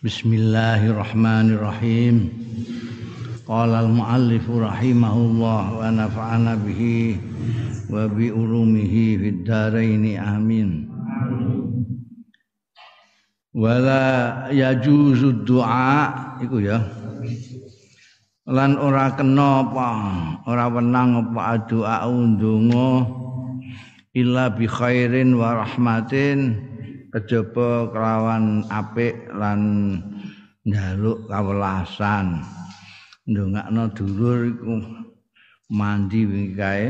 Bismillahirrahmanirrahim. Qala al-muallif rahimahullah wa nafa'ana bihi wa bi ulumihi fid dharain amin. Wala yajuzu du'a iku ya. Lan ora kena apa, ora wenang apa doa undunga illa bi khairin wa rahmatin kejaba kelawan apik lan njaluk kawelasan. Ndongakno dulur iku mandi wingi kae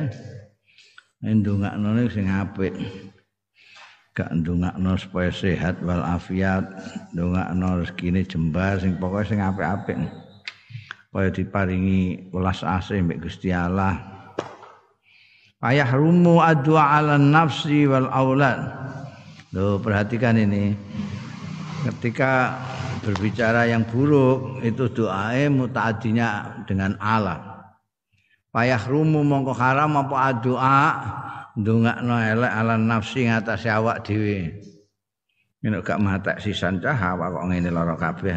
ndongakno sing apik. Gak ndongakno supaya sehat wal afiat ndongakno rezekine jembar sing pokoke sing apik-apik. Kaya diparingi welas asih mbek Gusti Allah. Ayah rumu adwa ala nafsi wal aulad Loh, perhatikan ini. Ketika berbicara yang buruk itu doae mutaadinya dengan Allah. Payah rumu mongko haram apa doa ndongakno elek ala nafsi ngatas awak dhewe. Nek gak matek sisan cah awak kok ngene lara kabeh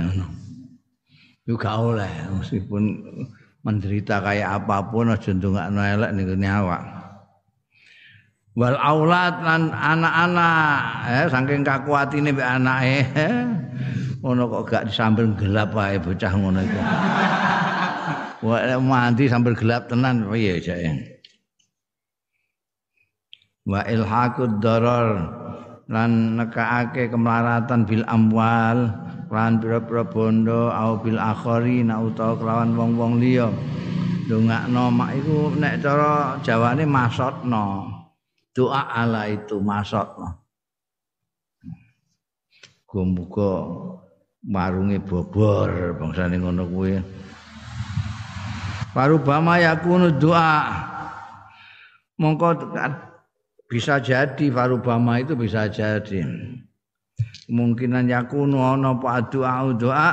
gak oleh meskipun menderita kayak apa pun aja ndongakno elek ning awak wal aulad lan anak-anak. Eh saking kakuatine mbek anake. Ngono kok gak disambel gelap wae bocah ngono iku. Wae mandi sambil gelap tenan piye jake wa ilhaqud darar lan nekaake kemelaratan bil amwal lan pira-pira bondo au bil akhari na utawa kelawan wong-wong liya. Ndongakno mak iku nek cara jawane masotno doa ala itu masuk muga marunge bobor bangsane ngono kuwi. Parubama yakunu doa. Mongko bisa jadi farubama itu bisa jadi. Kemungkinan yakunu ana apa doa doa.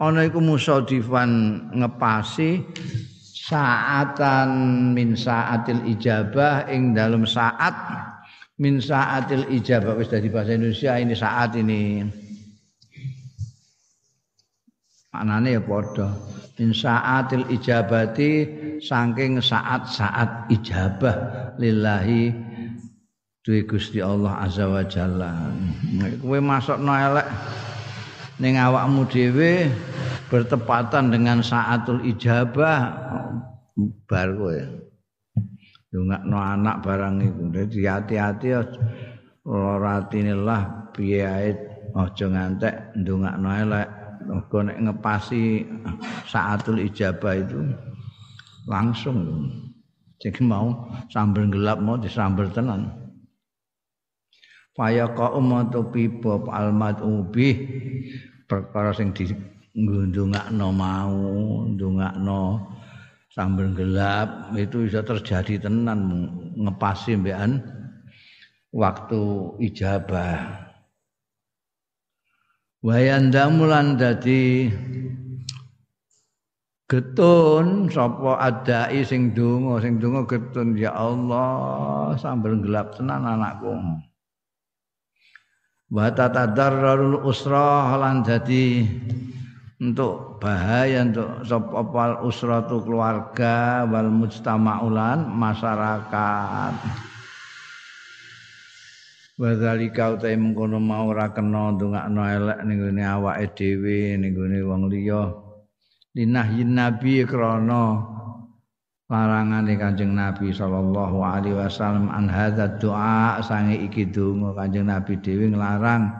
Ana iku musadifan ngepasi saatan min saatil ijabah ing dalam saat min saatil ijabah. Wis dari bahasa Indonesia ini saat ini. Maknane ya padha. Min saatil ijabati saking saat-saat ijabah lillahi duwe Gusti Allah azza wa jalla. Kowe masukno elek ning awakmu dhewe bertepatan dengan saatul ijabah. Bar kowe. Ndongakno anak barang iku. Dadi hati-hati ora atine lah piye ae aja ngantek ndongakno elek mergo nek ngepasi saatul ijabah itu langsung. Jadi mau sambil gelap mau disambel tenan Faya qaum tu pipa almat ubi perkara sing di ndongakno mau ndongakno sambil gelap itu bisa terjadi tenan ngepasi mbekan waktu ijabah. Wayandamulan dadi getun sapa adai sing donga sing donga getun ya Allah sambil gelap tenan anakku wa tatadarrarul usra lan dadi untuk bahaya untuk sopal usratu keluarga wal mujtama'ulan masyarakat. Wadzalika utai mengkono mau ora kena ndongakno elek ning gone awake dhewe ning gone wong liya. Linahyin nabi krana larangane Kanjeng Nabi sallallahu alaihi wasallam an hadza doa sange iki donga Kanjeng Nabi dhewe nglarang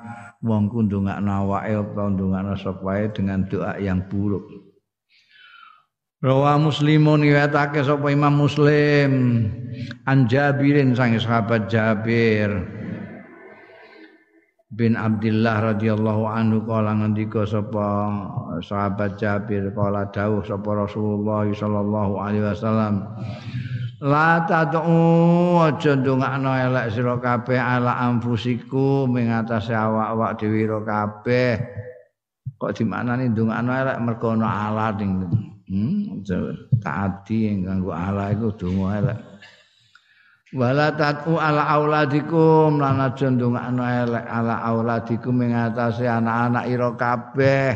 wong ku ndongakno awake utawa ndongakno sapa dengan doa yang buruk. Rawa Muslimun riwayatake sapa Imam Muslim an Jabirin sang sahabat Jabir bin Abdullah radhiyallahu anhu kala ngendika sapa sahabat Jabir kala dawuh sapa Rasulullah sallallahu alaihi wasallam La tad'u aja ndongakno elek sira kabeh ala anfusiku ing atase awak-awak dhewe ro kabeh. Kok dimaknani ndongakno elek mergo ana Allah ning hmm taati nganggo Allah iku donga elek. Wala tatu ala auladikum lan aja ndongakno elek ala auladikum ing atase anak-anak ira kabeh.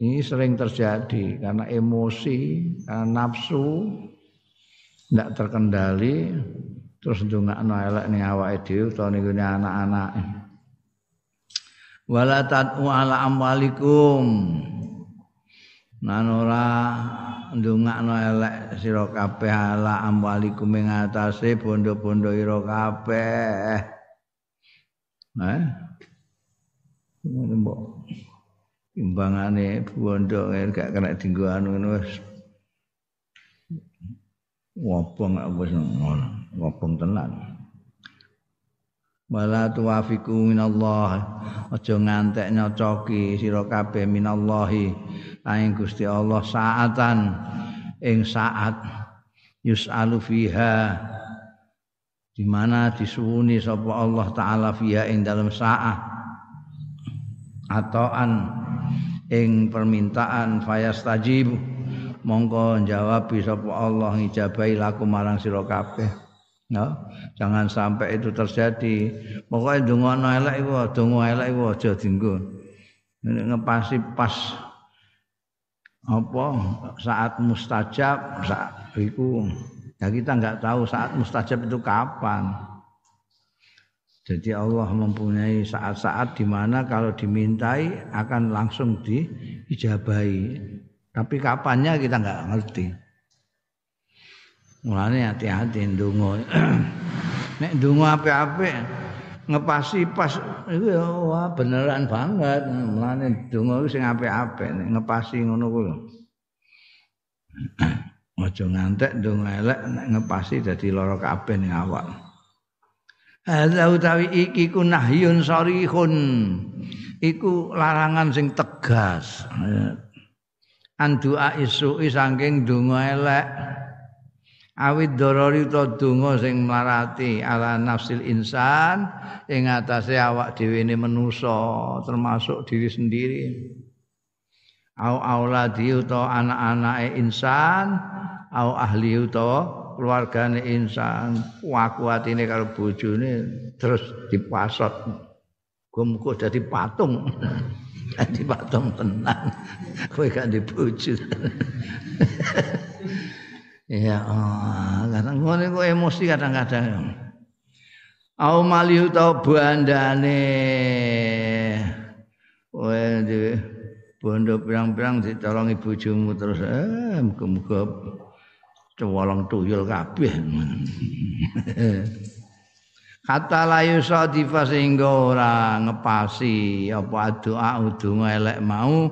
Ini sering terjadi karena emosi karena nafsu tidak terkendali terus ndongakno elek ning awake dhewe utawa ning anak-anak. Wala tatu ala amwalikum nan ora ndongakno elek sira kabeh ala amwalikum ing atase bondo-bondo ira kabeh. Eh? Mbok. Timbangane bondo gak kena dinggo anu wis. Wobong wis ngono, wobong tenan. Wala tuwafiku minallah. Aja ngantek nyocoki sira kabeh minallahi. Aing Gusti Allah saatan. Ing saat yus'alu fiha. Di mana disuwuni sapa Allah taala fiha ing dalam saat atoan ing permintaan fayastajib mongko jawab sapa Allah ngijabahi laku marang sira kabeh no? jangan sampai itu terjadi. Pokoknya dongono elek iku dongo elek iku aja dinggo. Ngepasi pas apa saat mustajab saat itu ya kita nggak tahu saat mustajab itu kapan. Jadi Allah mempunyai saat-saat di mana kalau dimintai akan langsung diijabahi tapi kapannya kita nggak ngerti mulane hati-hati ndonga. Nek ndonga apik-apik ngepasi pas iku wah beneran banget. Mulane donga sing apik-apik ngepasi ngono kuwi aja ngantek donga elek nek ngepasi dadi lara kabeh ning awak. Hadza utawi iki ku nahyun sarihun. Iku larangan sing tegas. Andua isu saking donga elek awit dorori to donga sing marati ala nafsil insan ing atase awak dhewe ne manusa termasuk diri sendiri. Au auladi utawa anak-anake insan au ahli utawa keluargane insan kuat-kuatine karo bojone terus dipasot. Gumku dadi patung. Dadi patung tenan. Kowe gak dibojo Ya oh, kadang kok emosi kadang-kadang. Au mali utawa bandane. Kowe di bondo pirang-pirang ditolongi bojomu terus eh muga-muga cewolong tuyul kabeh. Kata layu sadifa sehingga ora ngepasi apa doa udunga elek mau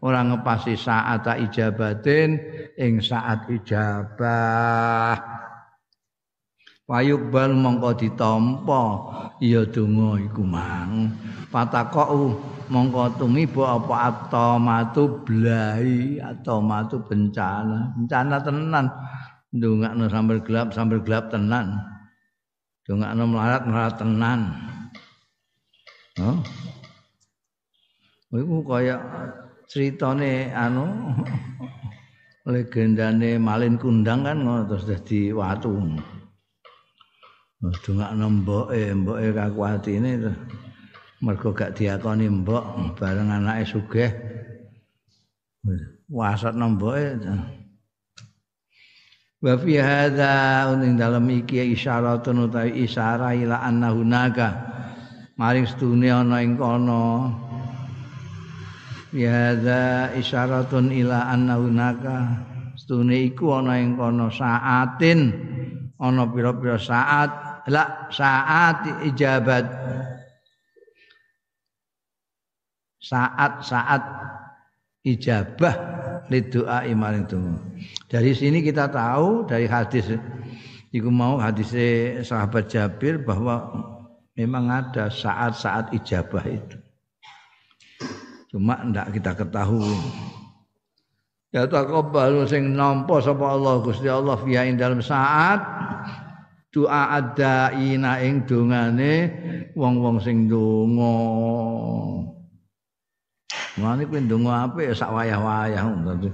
ora ngepasi saat ijabatin ing saat ijabah. Wayuk bal mongko ditampa ya donga iku mang. Patakau mongko tumiba apa atomatu blai atomatu bencana. Bencana tenan. Ndongakno sambil gelap sambil gelap tenan. Dongakno melarat melarat tenan. Oh. Iku kaya ceritane anu legendane Malin Kundang kan ngono terus dadi watu. Dongakno mboke, mboke kakuatine mergo gak diakoni mbok bareng anake sugih. Wasat nemboke Wa fi hadza uning dalem iki isyaratun utawi isyarah ila anna hunaka. Maring sedune ana ing kono. Ya hadza isyaratun ila anna hunaka. Sedune iku ana ing kono saatin. Ana pira-pira saat. La saat ijabat. Saat-saat ijabah lidoa imaring donga. Dari sini kita tahu dari hadis iku mau hadis sahabat Jabir bahwa memang ada saat-saat ijabah itu. Cuma ndak kita ketahui. Ya taqabbalu sing nampa sapa Allah Gusti Allah fiha ing dalam saat doa adaina ing dongane wong-wong sing donga. Mulane kuwi ndonga apik ya sak wayah-wayah dadi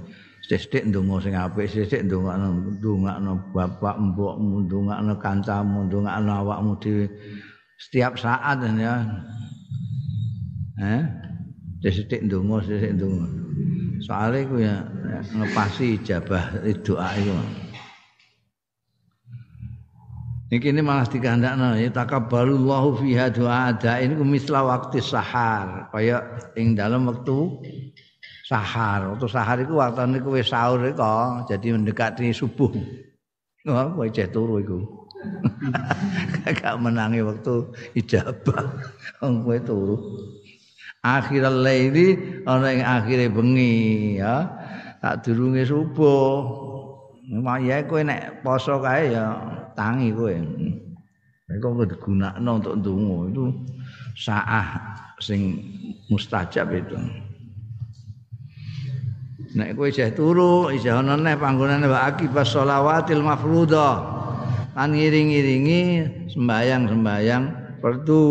Sithik ndonga sing apik, sithik ndongakno ndongakno bapak, mbokmu, ndongakno kancamu, ndongakno awakmu dhewe setiap saat ya. Eh? Sithik ndonga, sithik ndonga. Soale iku ya ngepasi ijabah doa iku. Niki ini malah dikandakno ya takabbalullahu fiha doa ada ini misla waktu sahar kaya ing dalam waktu sahar. Waktu sahar iku waktune kowe sahur iku jadi mendekati subuh. Wah, kowe cek turu iku. Gak menangi waktu ijabah. Wong kowe turu. Akhirul laili ana ing akhire bengi ya. Tak durunge subuh. Maya kowe nek poso kae ya tangi kowe. Nek kok digunakno untuk ndonga itu saah sing mustajab itu. Nek kowe isih turu, isih ana neh panggonane wa akibas sholawatil mafruḍah. Lan ngiring-iringi sembayang-sembayang fardu.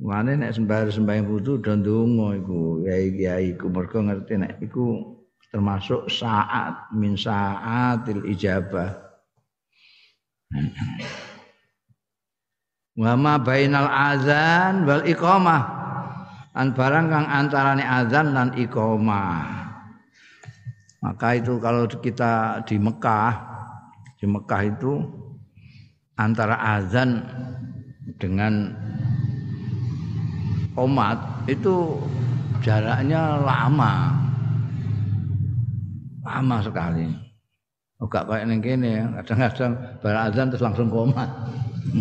Mane nek sembayang sembayang fardu do ndonga iku, kiai-kiai iku mergo ngerti nek iku termasuk saat min saatil ijabah. Wa ma bainal azan wal iqamah. An barang kang antarane azan dan iqamah. Maka itu kalau kita di Mekah di Mekah itu antara azan dengan komat itu jaraknya lama lama sekali. Enggak kayak ning kene ya, kadang-kadang bar azan terus langsung komat.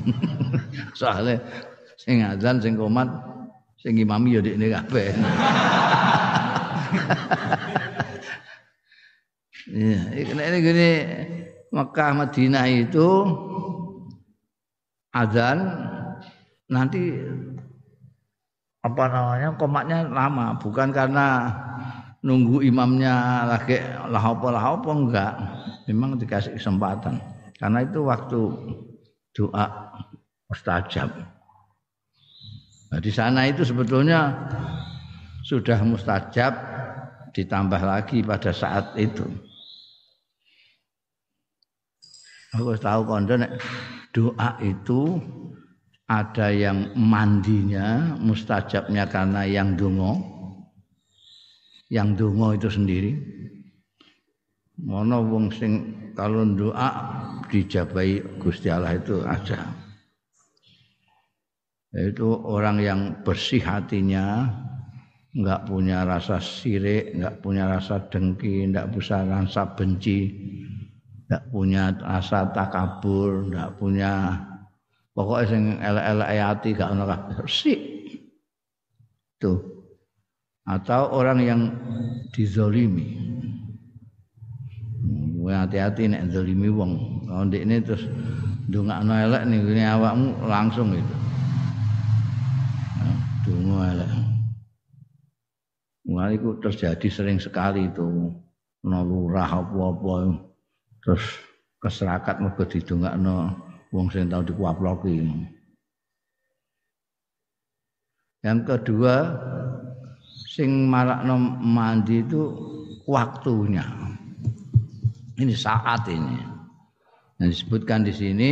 Soalnya sing azan sing komat sing imami ya dekne kabeh. Iya, ini gini Mekah Madinah itu azan nanti apa namanya komatnya lama bukan karena nunggu imamnya lagi lah apa lah apa enggak. Memang dikasih kesempatan. Karena itu waktu doa mustajab. Nah, di sana itu sebetulnya sudah mustajab ditambah lagi pada saat itu. Aku tahu kondo doa itu ada yang mandinya mustajabnya karena yang dungo yang donga itu sendiri. Mana wong sing kalau doa dijabai Gusti Allah itu ada. Yaitu orang yang bersih hatinya, enggak punya rasa sirik, enggak punya rasa dengki, enggak punya rasa benci, enggak punya rasa takabur, enggak punya pokoknya sing elek-elek hati gak ono bersih. Tuh atau orang yang dizolimi. Hmm, hati-hati nek zalimi wong. Kalau ini terus ndongakno elek ning ngene awakmu langsung itu. Donga elek. Mulai itu terjadi sering sekali itu. Ana lurah apa-apa terus keserakat mergo didongakno wong sing tau dikuaploki. Yang kedua, sing marakno mandi itu waktunya. Ini saat ini. Yang disebutkan di sini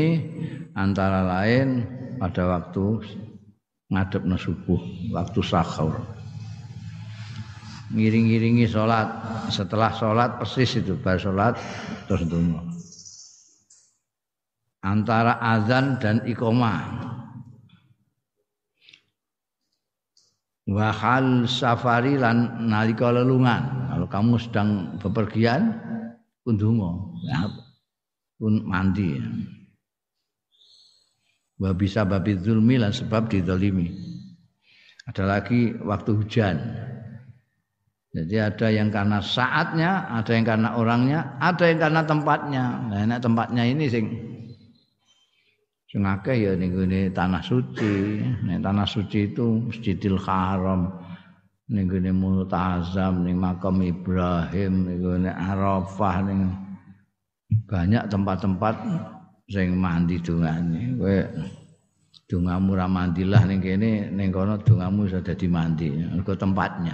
antara lain pada waktu ngadep subuh, waktu sahur. Ngiring-ngiringi sholat, setelah sholat persis itu baru sholat terus dungo. Antara azan dan iqomah wa hal safari lan nalika lelungan. Kalau kamu sedang bepergian kundungo ya, pun mandi. Ya. wa bisa babi zulmi lan sebab didolimi. Ada lagi waktu hujan. Jadi ada yang karena saatnya ada yang karena orangnya ada yang karena tempatnya. Nah tempatnya ini sing Sing ya ning gone tanah suci. Nek tanah suci itu Masjidil Haram. Ning gone Multazam, ning makam Ibrahim, ning gone Arafah ning banyak tempat-tempat sing mandi dungane. Kowe dongamu ra mandilah ning kene, ning kono dongamu iso dadi mandi. Mergo tempatnya.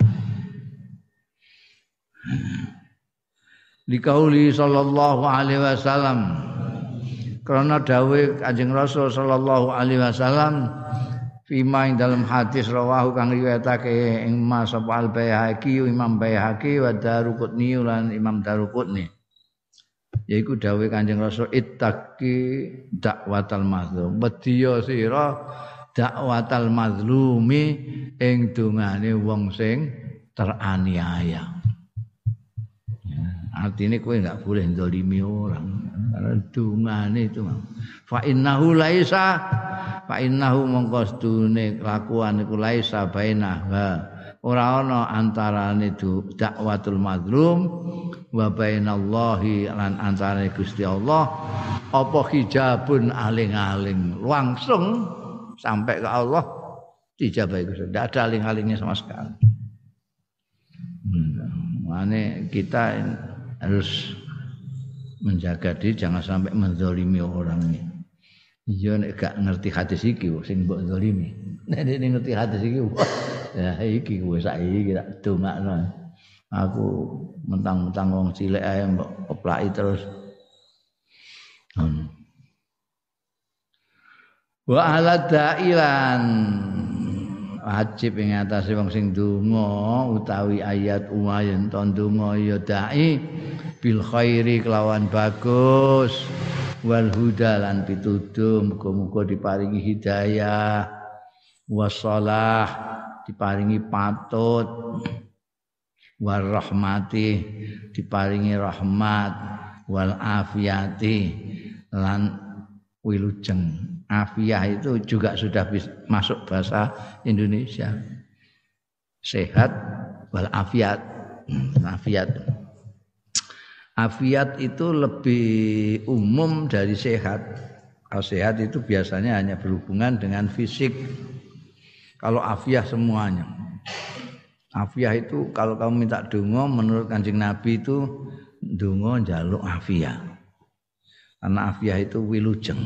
Likauli sallallahu alaihi wasallam karena dawe Kanjeng Rasul sallallahu alaihi wasallam fima dalam hadis rawahu kang riwayatake ing Mas Al Baihaqi Imam Baihaqi wa Daruqutni lan Imam Daruqutni yaiku dawe Kanjeng Rasul ittaqi dakwatal mazlum. Wedya sira dakwatal mazlumi ing dungane wong sing teraniaya. Artinya kowe enggak boleh ndolimi orang dungane itu fa innahu laisa fa innahu mongko sedune kelakuan iku laisa bainaha. Ora ana antarane dakwatul mazlum wa bainallahi lan antara Gusti Allah. Apa hijabun aling-aling? Langsung sampai ke Allah dijabah Gusti tidak ada aling-alingnya sama sekali. Hmm. Mane kita harus menjaga diri jangan sampai menzalimi orang. Iya nek gak ngerti hadis iki sing mbok zalimi. Nek ngerti hadis iki ya iki kowe saiki tak dongakno aku mentang-mentang wong cilik ae mbok oplaki terus hmm. wa ala da'ilan wajib ing atase wong sing donga utawi ayat umayen to donga ya dai bil khairi kelawan bagus wal huda lan pituduh muga-muga diparingi hidayah wasalah diparingi patut wal rahmati diparingi rahmat wal afiyati lan wilujeng afiyah itu juga sudah masuk bahasa Indonesia. Sehat wal afiat. Afiat. Afiat itu lebih umum dari sehat. Kalau sehat itu biasanya hanya berhubungan dengan fisik. Kalau afiah semuanya. Afiah itu kalau kamu minta dungo menurut kancing Nabi itu dungo jaluk afiah. Karena afiah itu wilujeng.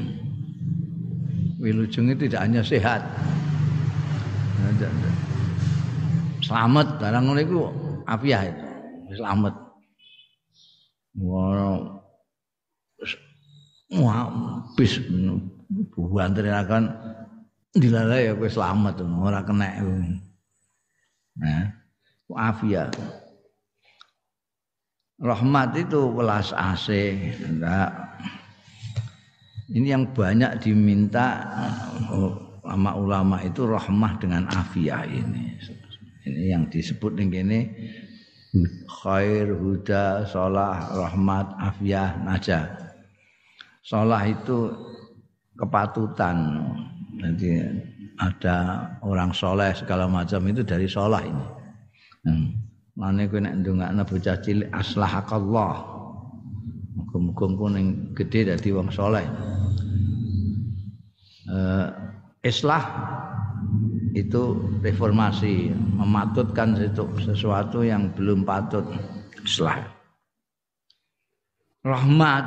Wilujeng itu tidak hanya sehat. Selamat barang ngono iku afiah itu. Selamat. Wah, wah, bis buantere akan dilalai ya kowe selamat ora kena. Nah, afia. Rahmat itu welas asih. Enggak. Ini yang banyak diminta ulama-ulama itu rahmah dengan afia ini. Ini yang disebut ini khair, huda, sholah, rahmat, afiyah, najah. Sholah itu kepatutan. Nanti ada orang soleh segala macam itu dari sholah ini. Hmm. Mane nek ndongakno bocah cilik aslahakallah. Muga-muga engko ning gedhe dadi wong soleh. Uh, islah itu reformasi, mematutkan sesuatu yang belum patut. Islah. Rahmat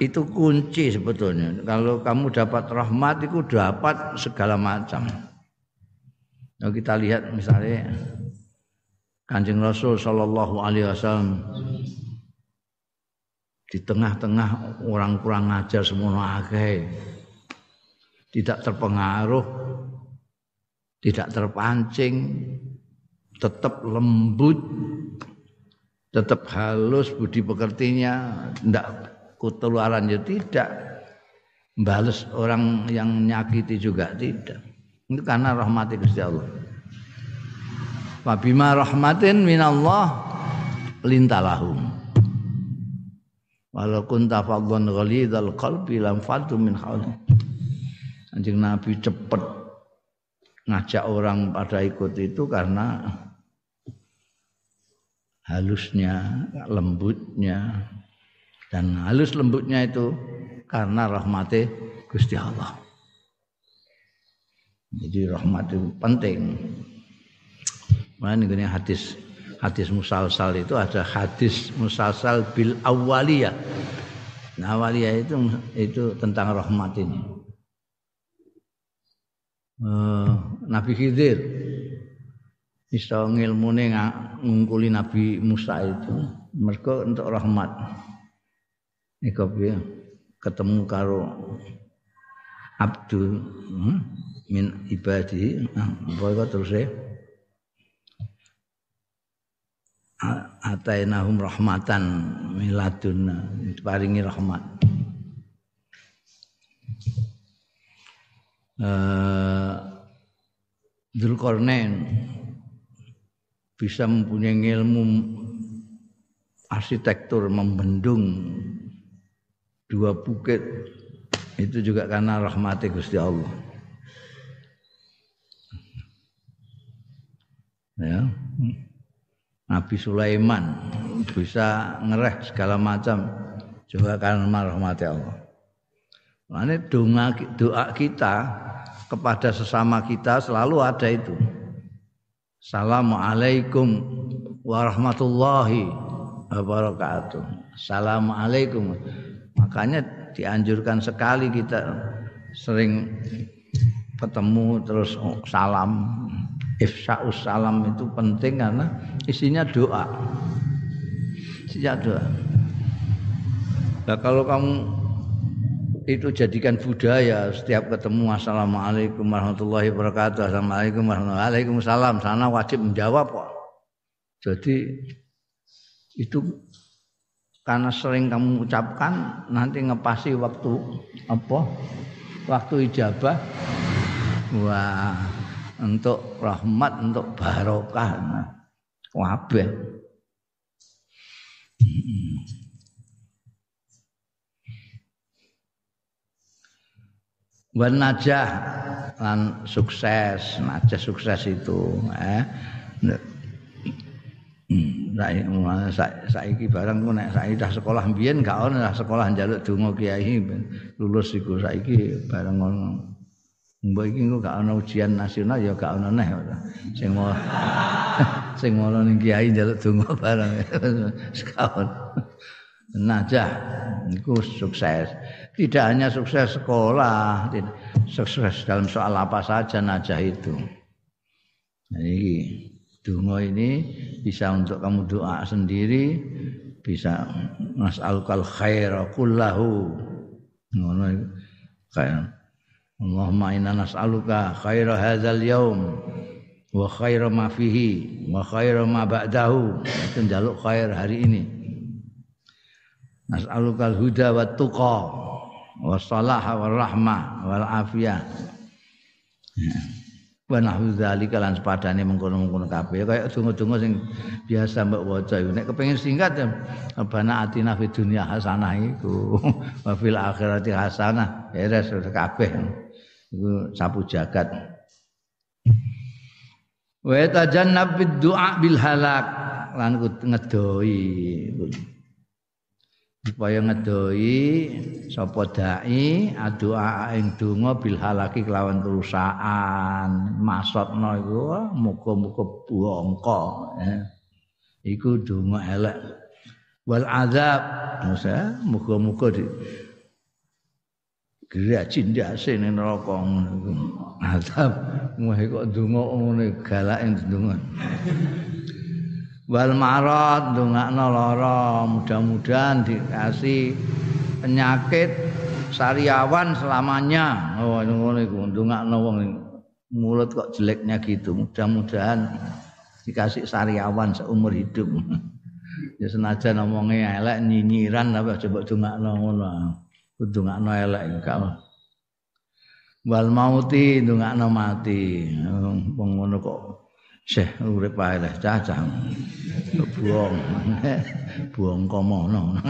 itu kunci sebetulnya. Kalau kamu dapat rahmat itu dapat segala macam. Kalau kita lihat misalnya Kanjeng Rasul Shallallahu Alaihi Wasallam di tengah-tengah orang kurang ajar semua akeh. Tidak terpengaruh tidak terpancing tetap lembut tetap halus budi pekertinya. Tidak ketularan ya tidak. Balas orang yang nyakiti juga tidak. Itu karena rahmati Gusti Allah. Fabima rahmatin minallah lintalahum walau kunta fadlan ghalidhal qalbi lam fadu min hawli Anjing Nabi cepet ngajak orang pada ikut itu karena halusnya, lembutnya dan halus lembutnya itu karena rahmati Gusti Allah. Jadi rahmat itu penting. Mana ini hadis hadis musalsal itu ada hadis musalsal bil awaliyah. Nah, awaliyah itu itu tentang rahmat ini. Uh, Nabi Khidir. Iso ngilmune ngungkuli Nabi Musa itu. Mergo untuk rahmat. Iku ketemu karo Abdul hmm, min ibadi apa terus ya atainahum rahmatan miladun paringi rahmat eh Dzulkarnain bisa mempunyai ilmu arsitektur membendung dua bukit itu juga karena rahmati Gusti Allah. Ya. Nabi Sulaiman bisa ngereh segala macam juga karena rahmati Allah. Ini doa, doa kita kepada sesama kita selalu ada itu. Assalamualaikum warahmatullahi wabarakatuh. Assalamualaikum. Makanya dianjurkan sekali kita sering ketemu terus salam. Ifsa'us salam itu penting karena isinya doa. Isinya doa. Nah kalau kamu itu jadikan budaya setiap ketemu assalamualaikum warahmatullahi wabarakatuh assalamualaikum warahmatullahi wabarakatuh sana wajib menjawab kok jadi itu karena sering kamu ucapkan nanti ngepasi waktu apa waktu ijabah wah untuk rahmat untuk barokah. Nah, wabah. Wan najah lan sukses najah sukses itu eh. Hmm, saiki barang ku nek saiki dah sekolah mbiyen gak ono sekolah njaluk donga kiai lulus iku saiki bareng ngono mbok iki kok gak ono ujian nasional ya gak ono neh. Sing mau sing mau ning kiai njaluk donga bareng. Sekaun najah. Iku sukses. Tidak hanya sukses sekolah, sukses dalam soal apa saja najah itu. Jadi dungo ini bisa untuk kamu doa sendiri, bisa nas'alukal khaira kullahu. Ngono kayak Allahumma inna nas'aluka khaira hadzal yaum wa khaira ma fihi wa khaira ma ba'dahu. Itu njaluk khair hari ini. Nas'alukal huda wa tuqa wasalah wal rahmah wal afiyah wa nahwu dzalika lan sepadane mengkono-mengkono kabeh. Kaya donga-donga sing biasa mbok waca iku. Nek kepengin singkat ya bana atina fid dunya hasanah iku wa fil akhirati hasanah. Ya sudah kabeh iku sapu jagat. Wa tajannab bid du'a bil halak. Lan ngedoi. Supaya ngedoi sapa dai adua ing donga bil halaki kelawan kerusakan maksudna iku muga-muga bongko ya. iku donga elek. Wal azab. Masa muga-muga cindase ning neraka azab wah kok donga ngene galake donga wal marad ndongakno lara mudah-mudahan dikasih penyakit sariawan selamanya. Oh ngono iku ndongakno wong mulut kok jeleknya gitu. Mudah-mudahan dikasih sariawan seumur hidup. Ya senajan ngomongnya elek nyinyiran tapi coba ndongakno ngono ndongakno elek gak wal mauti ndongakno mati wong ngono kok Syekh urip ae lah cacah. Buang. Buang komono.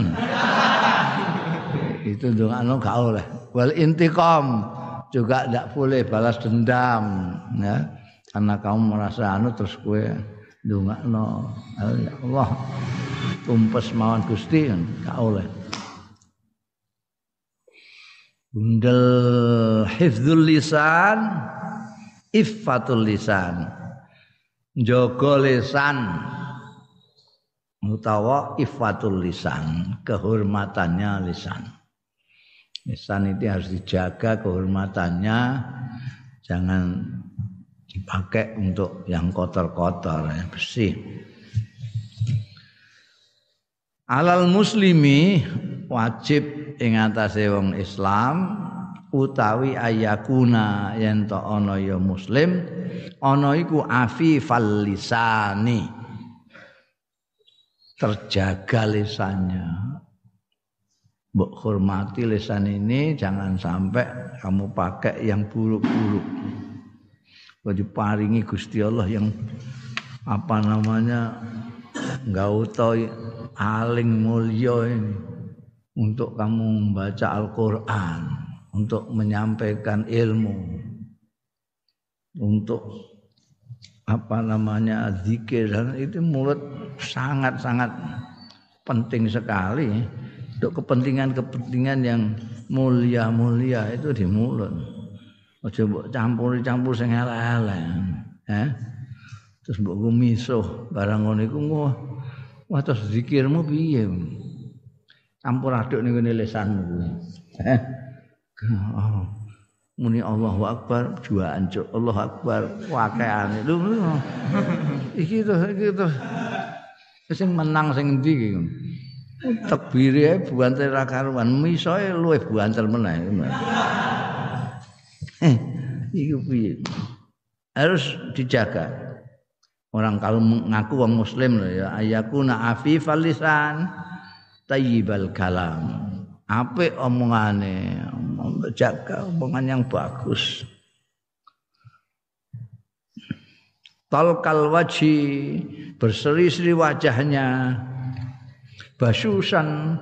Itu ndongakno gak oleh. Wal intiqam juga tidak boleh balas dendam ya. Karena kamu merasa anu terus kowe ndongakno ya Allah tumpes mawon Gusti gak oleh. Bundel hifdzul lisan iffatul lisan. Jaga lisan. Utawa ifatul lisan kehormatannya lisan. Lisan itu harus dijaga kehormatannya. Jangan dipakai untuk yang kotor-kotor ya, bersih alal muslimi wajib ing atase wong Islam utawi ayakuna yen to ana ya muslim ana iku afifal lisani terjaga lisannya Mbok hormati lisan ini jangan sampai kamu pakai yang buruk-buruk. Diparingi Gusti Allah yang apa namanya enggak utoi aling mulia ini untuk kamu membaca Al-Qur'an, untuk menyampaikan ilmu, untuk apa namanya zikir dan itu mulut sangat-sangat penting sekali untuk kepentingan-kepentingan yang mulia-mulia itu di mulut. Mbok campur-campur sing elek-elek. Eh? Terus mbok misuh barang ngono iku wah terus zikirmu piye? Campur aduk ning ngene lisanmu kuwi. Oh. Muni Allahu Akbar juaan cuk. Allahu Akbar wakeane. Lho. Iki to iki to. Sing menang sing endi iki? Tekbire buantel ra karuan, misoe luwih buantel meneh. Eh, iku piye? Harus dijaga. Orang kalau mengaku wong muslim loh ya, ayakuna afifal lisan, tayyibal kalam. Apik omongane, jaga omongan yang bagus. Talkal waji berseri-seri wajahnya basusan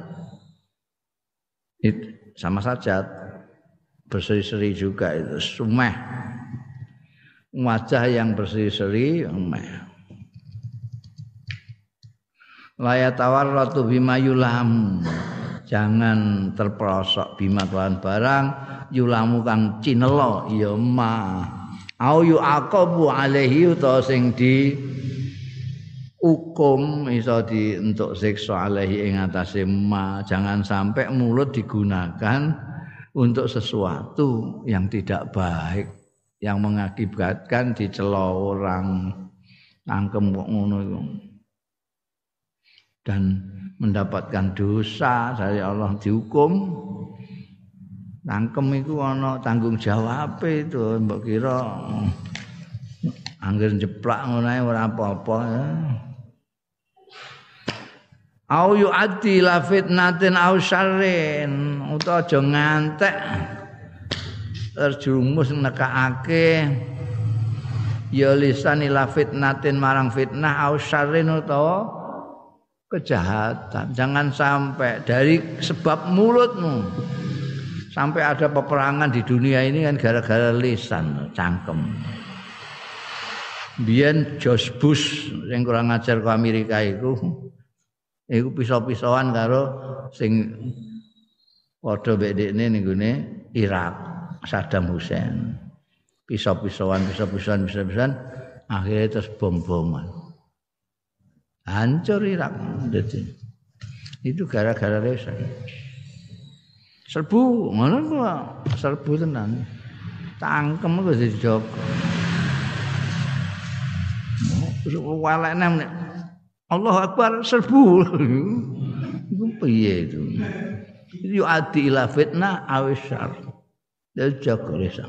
itu sama saja berseri-seri juga itu sumeh wajah yang berseri-seri umeh layatawarratu bima yulam. Jangan terperosok bima tuan barang yulamu kang cinelo ya ma au yu aqabu alaihi utawa sing di hukum iso di untuk siksa alaihi ing atase ma jangan sampai mulut digunakan untuk sesuatu yang tidak baik yang mengakibatkan dicela orang tangkem kok ngono dan mendapatkan dosa dari Allah dihukum. Tangkem itu ana tanggung jawab itu mbok kira angger jeplak ngono ora apa-apa ya. au yu'ati la fitnatin au syarrin utawa aja ngantek terjumus nekake ya lisan ila fitnatin marang fitnah au syarrin utawa kejahatan. Jangan sampai dari sebab mulutmu. Sampai ada peperangan di dunia ini kan gara-gara lisan cangkem. Biyen George Bush yang kurang ajar ke Amerika itu iku pisau-pisauan karo sing padha bedekne ning gone Irak Saddam Hussein. Pisau-pisauan, pisau-pisauan, pisau-pisauan akhirnya terus bom-boman. Hancur Irak. Jadi, itu gara-gara resa. Serbu, mana gua serbu tenan. Tangkem kok dijogo. Walekne Allah Akbar serbu. Itu piye itu? Itu adi ila fitnah awisyar. Dari jaga resa.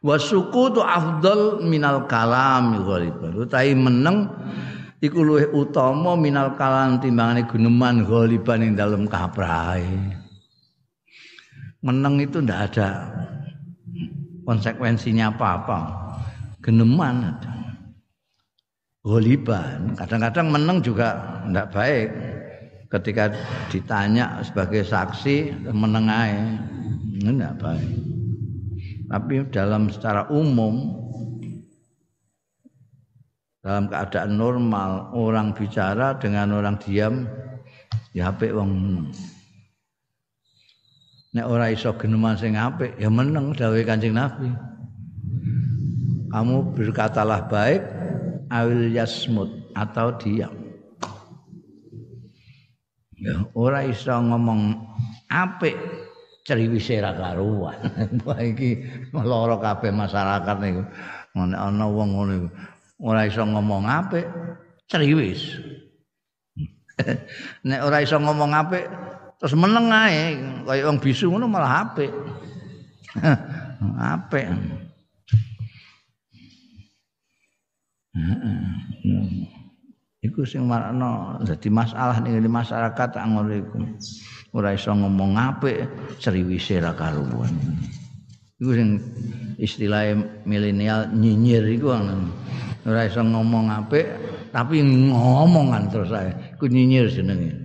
Wasukutu afdal minal kalam ghaliban. Utai meneng iku luwih utama minal kalam timbangane guneman ghaliban ing dalem kaprahe. Meneng itu ndak ada konsekuensinya apa-apa. Geneman ada. Goliban. Kadang-kadang menang juga tidak baik. Ketika ditanya sebagai saksi menengai, tidak baik. Tapi dalam secara umum dalam keadaan normal orang bicara dengan orang diam ya apik wong. Nek ora iso geneman sing apik ya meneng dawuh Kanjeng Nabi. Kamu berkatalah baik, awil yasmut atau diam. Ya, ora iso ngomong apik ceriwise ra karuan. Wah iki lara kabeh masyarakat niku. Nek ana wong ngono iku ora iso ngomong apik, ceriwis. Nek ora iso ngomong apik, terus meneng ae kaya wong bisu ngono malah apik. apik. Iku sing marano dadi masalah ning masyarakat ngono iku. Ora iso ngomong apik ceriwise ra karuan iku sing istilah milenial nyinyir iku ora iso ngomong apik tapi ngomongan terus saya iku nyinyir jenenge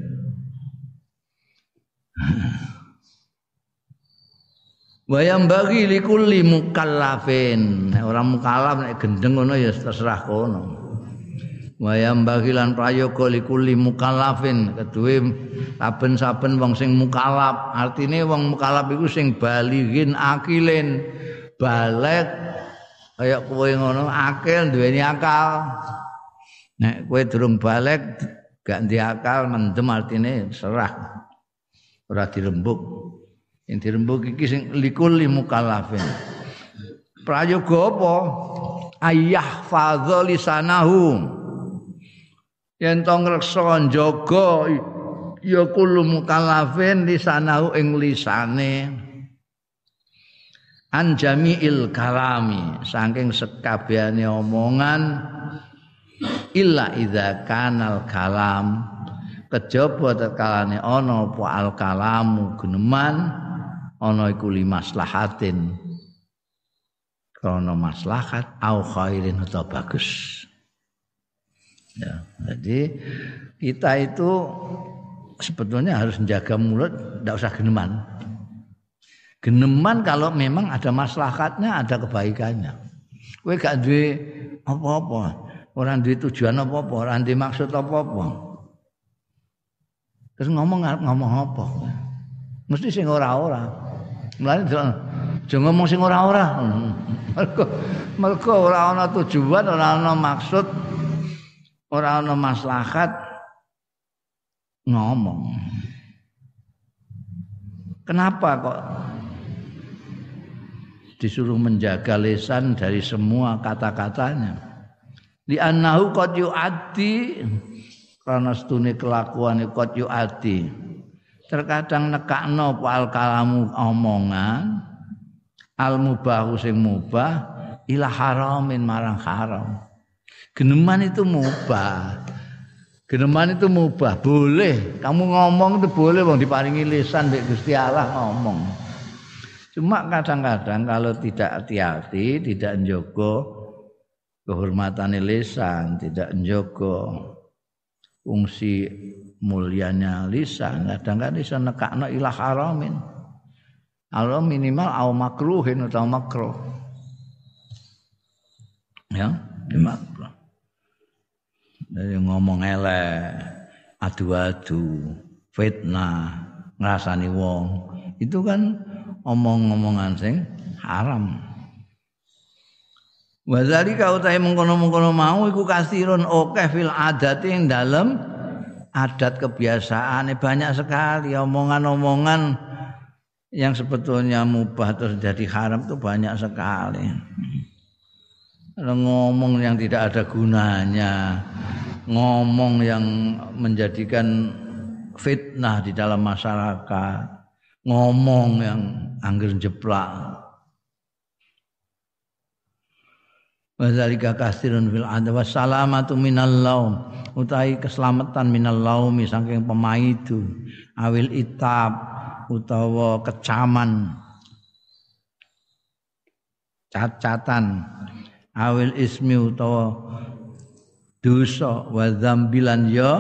Wayang bagi likulli mukallafin. Orang mukallaf nek gendeng ngono ya terserah kono. Wayam bagilan prayoga likuli mukallafin kedue saben-saben wong sing mukallaf artine wong mukallaf iku sing baligin akilin. Balik kaya kowe ngono akil duweni akal. Nek kowe durung balik gak ndek akal mendem artine serah. Ora dirembuk. Yang dirembuk iki sing likuli mukallafin prayoga apa? Ayah fadhol lisanahu yen to ngreksa njaga ya kulo mukallafin lisanahu ing lisane. An jami'il kalami saking sekabehane omongan illa idza kanal kalam. Kejaba tekalane ana apa al kalamu geneman ana iku limaslahatin. Krana maslahat au khairin atau bagus Ya, jadi kita itu sebetulnya harus menjaga mulut, tidak usah geneman. Geneman kalau memang ada maslahatnya, ada kebaikannya. Kowe gak duwe apa-apa, orang duwe tujuan apa-apa, orang duwe maksud apa-apa. Terus ngomong ngomong apa? Mesti sing ora-ora. Mulane jangan ngomong sing ora-ora. Mergo mergo ora ana tujuan, ora ana maksud, ora ana maslahat ngomong. Kenapa kok disuruh menjaga lisan dari semua kata-katanya? Li annahu qad yu'addi karena stune kelakuan qad yu'addi. Terkadang nekakno al kalamu omongan al mubahu sing mubah ila haramin marang haram. Geneman itu mubah. Geneman itu mubah, boleh. Kamu ngomong itu boleh bang diparingi lisan mbek Gusti Allah ngomong. Cuma kadang-kadang kalau tidak hati-hati, tidak njogo kehormatan lisan, tidak njogo fungsi mulianya lisan, kadang-kadang bisa nekakno ilah haramin. Allah minimal au makruhin atau makruh. Ya, makruh. Dari ngomong elek, adu-adu, fitnah, ngrasani wong. Itu kan omong-omongan sing haram. Wa zalika utahe mengkono-mengkono mau iku kasirun akeh fil adat ing dalem adat kebiasaan banyak sekali omongan-omongan yang sebetulnya mubah terus jadi haram itu banyak sekali ngomong yang tidak ada gunanya, ngomong yang menjadikan fitnah di dalam masyarakat, ngomong yang angger jeplak. Wazalika kasirun fil ada wassalamatu minal laum utai keselamatan minal laumi saking pemaidu awil itab utawa kecaman cacatan awil ismi utawa dosa wa dzambilan ya.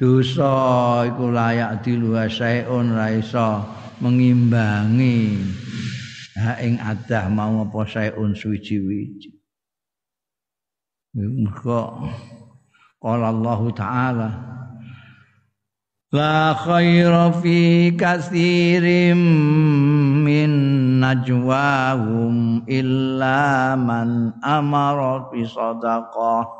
Dosa iku layak saeun ra iso mengimbangi ha ing adah mau apa saeun suci-wiji mergo Allah taala La khaira fi katsirin min najwahum illa man amara bi sadaqah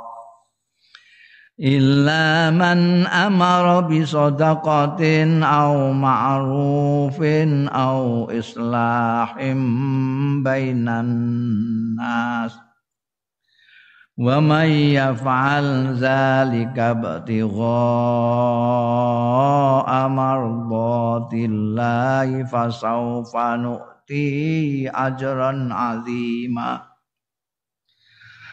illa man amara bi sadaqatin aw ma'rufin aw islahim bainan nas wa may yaf'al zalika btigha amardatillahi fasawfa nu'ti ajran azima.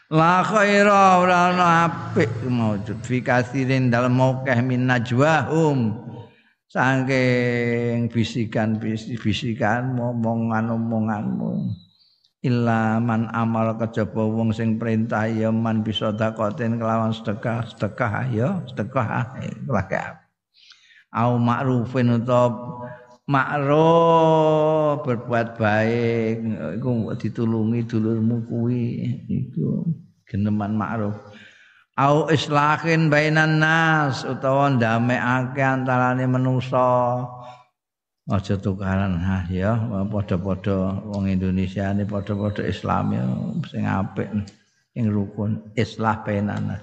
La khaira ora ana apik maujud fi kasirin dalem akeh min najwahum. Saking bisikan-bisikan omongan-omonganmu illa man amal kejaba wong sing perintah ya man bisa dakoten kelawan sedekah sedekah ya sedekah laka au ma'rufin utawa makruf berbuat baik iku ditulungi dulurmu kuwi iku geneman makruf au islahin bainan nas utawa ndamekake antarane manusa aja tukaran ha ya. Padha-padha wong Indonesia ini padha-padha Islam ya sing apik sing rukun. Islah bainan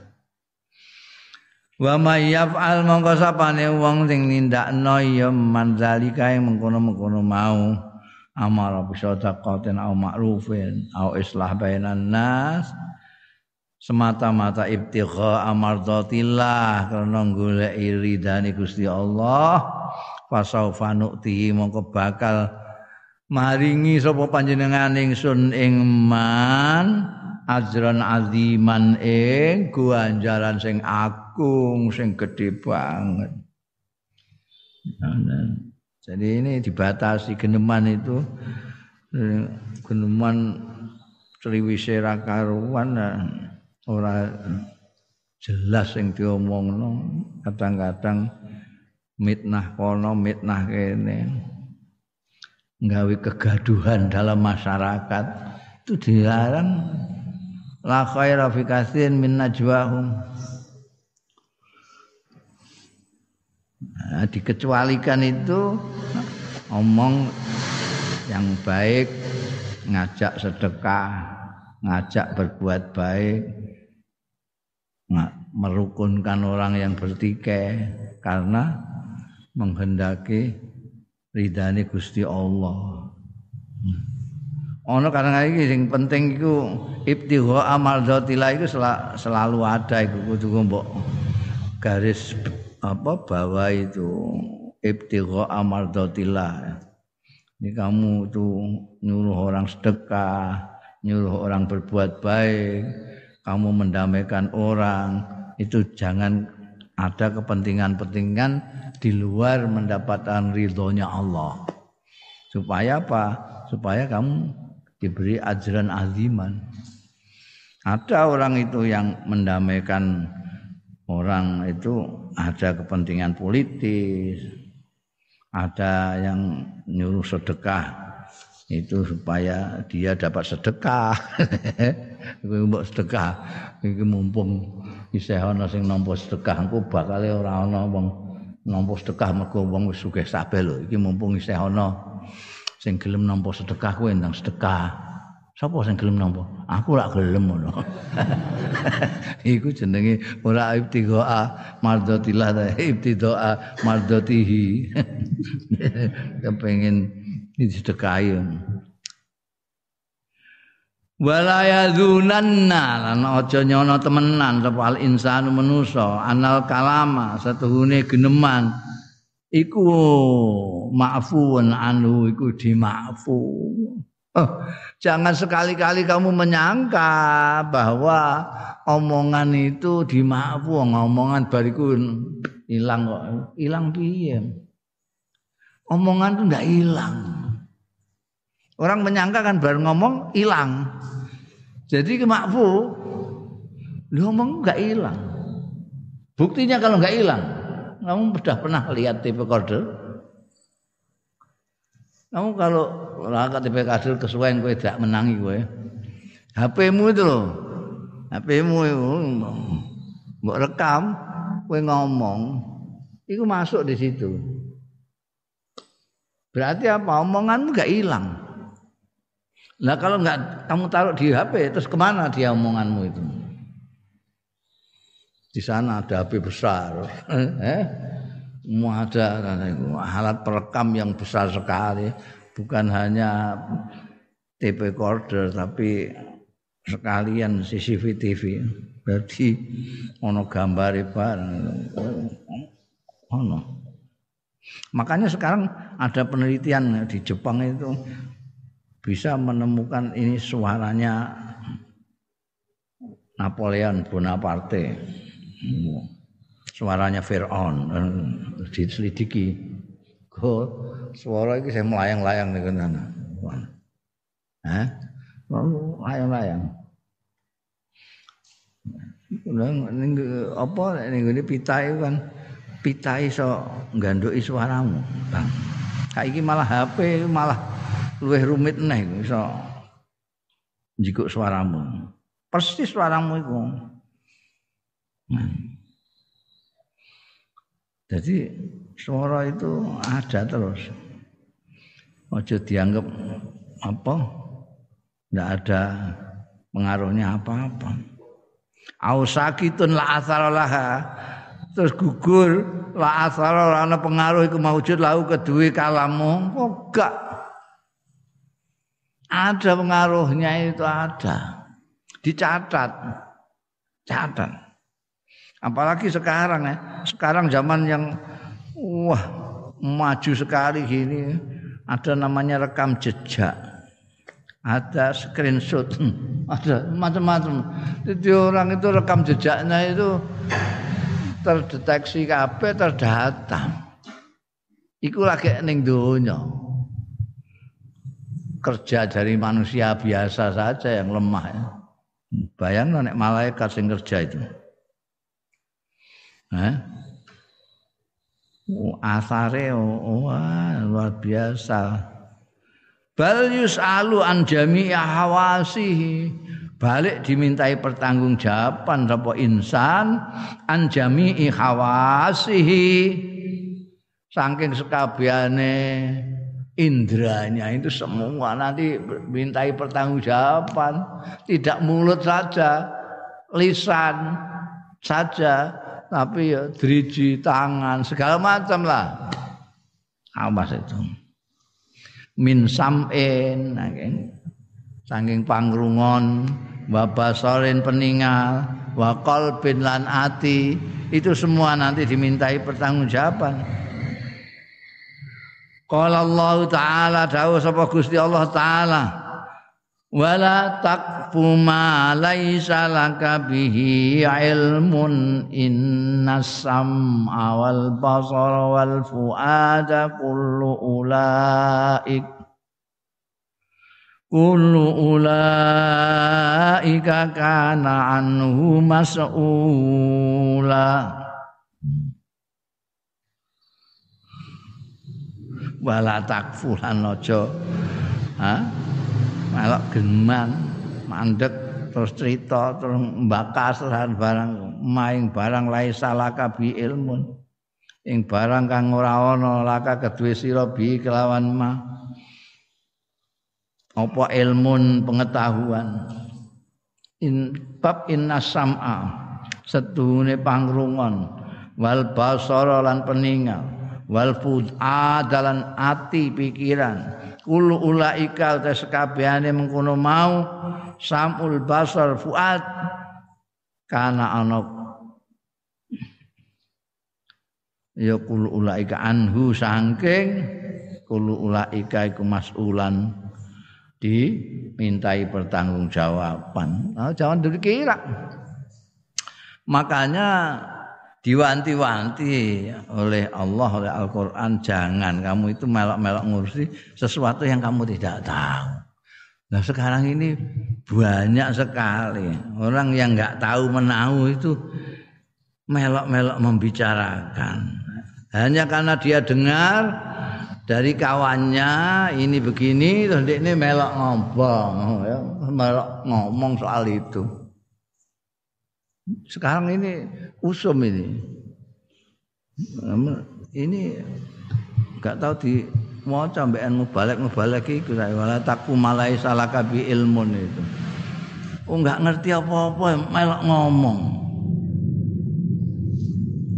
Wa may yaf'al mongko sapane wong sing nindakno ya manzalika ing mengkono-mengkono mau. Amara bi sadaqatin au ma'rufin au islah bainan nas. Semata-mata ibtigha amardatillah karena golek ridane Gusti Allah fasaufa nu'tihi mongko bakal maringi sapa panjenengan ingsun ing man ajran aziman ing ganjaran sing agung sing gede banget. Jadi ini dibatasi geneman itu geneman Sriwisera karuan nah, ora jelas sing diomongno kadang-kadang mitnah kono mitnah kene. Nggawe kegaduhan dalam masyarakat. Itu dilarang. La khaira fi min najwahum. Nah, dikecualikan itu omong yang baik, ngajak sedekah, ngajak berbuat baik, merukunkan orang yang bertikai karena menghendaki ridhani Gusti Allah. Ono karena iki sing penting iku ibtigha amal iku selalu ada iku kudu mbok garis apa bahwa itu ibtigha amardatillah ini kamu tuh nyuruh orang sedekah nyuruh orang berbuat baik kamu mendamaikan orang itu jangan ada kepentingan-kepentingan di luar mendapatkan ridhonya Allah. Supaya apa? Supaya kamu diberi ajaran aziman. Ada orang itu yang mendamaikan orang itu ada kepentingan politis, ada yang nyuruh sedekah. Itu supaya dia dapat sedekah. Mbok sedekah. Iki mumpung isih ana sing nampa sedekah engko bakale ora ana wong nampa sedekah mergo wong wis sugih sabe lho iki mumpung isih ana sing gelem nampa sedekah kuwi ndang sedekah Sapa sing gelem nampa? Aku lak gelem ngono. Iku jenenge ora ibtigha mardatillah ta ibtigha mardatihi. Kepengin disedekahi. Wala yadzunanna lan aja nyono temenan sapa al insanu manusa anal kalama satuhune geneman iku ma'fuun anu iku dima'fu. Oh, jangan sekali-kali kamu menyangka bahwa omongan itu dimaafu, omongan bariku hilang kok. Hilang piye? Omongan itu enggak hilang. Orang menyangka kan baru ngomong hilang. Jadi kemakfu, lu ngomong enggak hilang. Buktinya kalau enggak hilang, kamu sudah pernah lihat TV recorder? Kamu kalau ora KTP kader kesuwen kowe tidak menangi kowe. HP-mu itu loh. HP-mu itu mbok rekam kowe ngomong, itu masuk di situ. Berarti apa? Omonganmu gak hilang. Nah kalau nggak kamu taruh di HP, terus ke mana dia omonganmu itu? Di sana ada HP besar. Eh? ada alat perekam yang besar sekali, bukan hanya tape recorder tapi sekalian CCTV TV. Berarti ono gambar. Ono. Makanya sekarang ada penelitian di Jepang itu bisa menemukan ini suaranya Napoleon Bonaparte. Suaranya Fir'aun diselidiki. Kok suara ini saya melayang-layang nih kan. Hah? Layang-layang. Ning apa ngene pita itu kan pita iso ngganduki suaramu. Bang. Saiki malah HP malah luwih rumit neh iso njikuk suaramu. Persis suaramu iku. Jadi suara itu ada terus. Ojo dianggap apa? Tidak ada pengaruhnya apa-apa. Ausakitun la asarolaha terus gugur la asar pengaruh iku maujud lahu kedue kalamu kok gak ada pengaruhnya itu ada. Dicatat. Catat. Apalagi sekarang ya. Sekarang zaman yang wah maju sekali gini. Ada namanya rekam jejak. Ada screenshot. Ada macam-macam. Jadi orang itu rekam jejaknya itu terdeteksi kabeh terdata. Iku lagi ning donya. Kerja dari manusia biasa saja yang lemah ya. Bayang nek malaikat sing kerja itu. Oh, asare oh, wah, luar biasa. Bal yus'alu an jami'i hawasihi balik dimintai pertanggungjawaban sapa insan an jami'i hawasihi saking sekabehane indranya itu semua nanti mintai pertanggungjawaban. Tidak mulut saja lisan saja tapi ya driji tangan segala macam lah. Awas itu? Min sam'in saking pangrungon wa basarin peningal wa qalbin lan ati. Itu semua nanti dimintai pertanggungjawaban Qala Allah taala dawuh sapa Gusti Allah taala wala taqfu ma laisa laka bihi ilmun innas sam'a wal basara wal fuada kullu ulaik kullu ulaika kana anhu mas'ula wala takfulan aja. Ha geman mandek terus cerita terus mbakas barang maing barang lai salaka bi ilmun. Ing barang kang ora ana laka kedue sira bi kelawan mah apa ilmun pengetahuan? In bab inna sam'a setuhune pangrungon wal basara lan peningal wal fu'a dalan ati pikiran kulu ulaika ta sekabehane mengkono mau samul basar fuad kana ana ya kulu ulaika anhu saking kulu ulaika iku masulan dimintai pertanggungjawaban. Nah, jangan dulu kira. Makanya diwanti-wanti oleh Allah oleh Al-Qur'an jangan kamu itu melok-melok ngurusi sesuatu yang kamu tidak tahu. Nah sekarang ini banyak sekali orang yang nggak tahu menahu itu melok-melok membicarakan. Hanya karena dia dengar dari kawannya ini begini terus ini melok ngomong ya melok ngomong soal itu sekarang ini usum ini ini nggak tahu di mau balik balik itu saya malah takku malai salah kabi ilmun itu oh nggak ngerti apa apa melok ngomong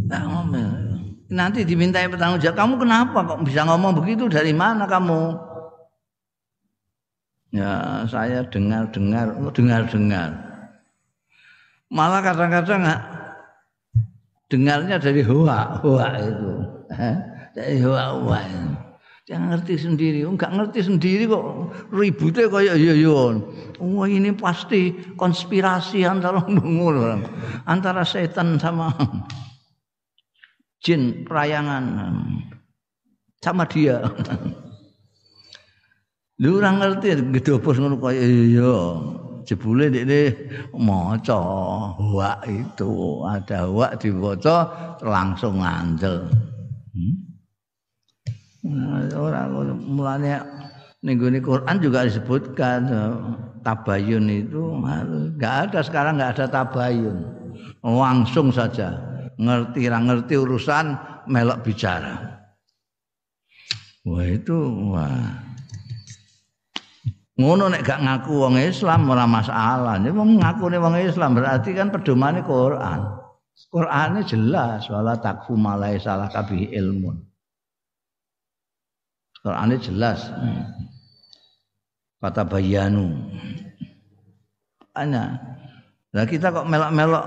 Enggak ngomel. Nanti dimintai bertanggung jawab. Kamu kenapa kok bisa ngomong begitu? Dari mana kamu? Ya saya dengar-dengar, oh, dengar-dengar. Malah kadang-kadang dengarnya dari hoa, hoa itu. Dari hoa-hoa. Dia ngerti sendiri, enggak ngerti sendiri kok ributnya kayak iya iya. Oh ini pasti konspirasi antara orang, antara setan sama jin perayangan sama dia. Lu ora ngerti gedobos ngono kaya iya. Jebule dekne maca wa itu, ada wa diwaca langsung ngandel. Hmm? Nah, ora mulane ning Quran juga disebutkan eh, tabayun itu enggak ada sekarang enggak ada tabayun. Langsung saja ngerti ngerti urusan melok bicara. Wah itu wah Ngono nek gak ngaku wong Islam ora masalah. Nek wong ngaku nek wong Islam berarti kan pedomane Quran. Qur'ane jelas wala takfu malai salah kabih ilmu. Qur'ane jelas. Kata bayanu. Ana. Lah kita kok melok-melok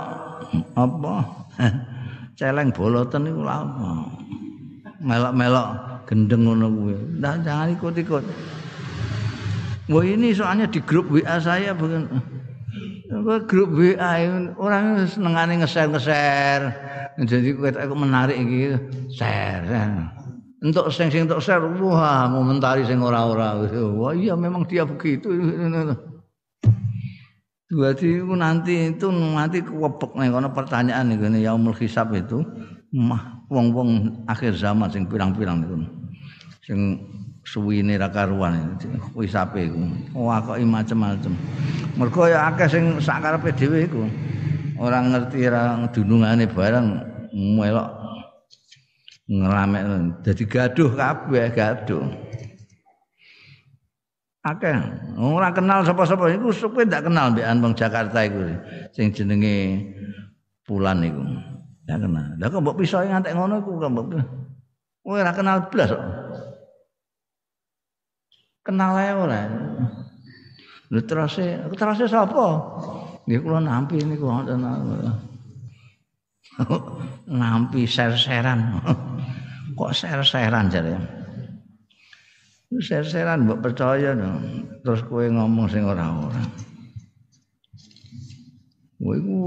apa? Celeng boloten iku lha apa? Melok-melok gendeng ngono kuwi. Nah, jangan ikut-ikut. Wah ini soalnya di grup WA saya bukan grup WA orang senengane nge-share Jadi aku menarik gitu, share. Untuk sing sing untuk share, wah momentari sing ora-ora. Wah iya memang dia begitu. Berarti nanti itu nanti kewepek nih karena pertanyaan nih yaumul hisab itu mah wong-wong akhir zaman sing pirang-pirang itu sing suwine ra karuan. Wis ape iku. Wakoki macem-macem. Mergo ya akeh sing sakarepe dhewe iku. Ora ngerti ra dunungane barang melok ngeramek dadi gaduh kabeh gaduh. Akeh. Ora kenal sapa-sapa. Iku suwe ndak kenal mbek Bang Jakarta iku sing jenenge Pulan iku. Ya kenal. Lha kok mbok pisau ngantek ngono iku kok mbok ora kenal blas kok kenal ae ora. Lha terase, terase sapa? Nggih kula nampi niku wonten. nampi ser-seran. Kok ser-seran jare? Ser-seran mbok percaya no. Terus kowe ngomong sing ora-ora. Kowe iku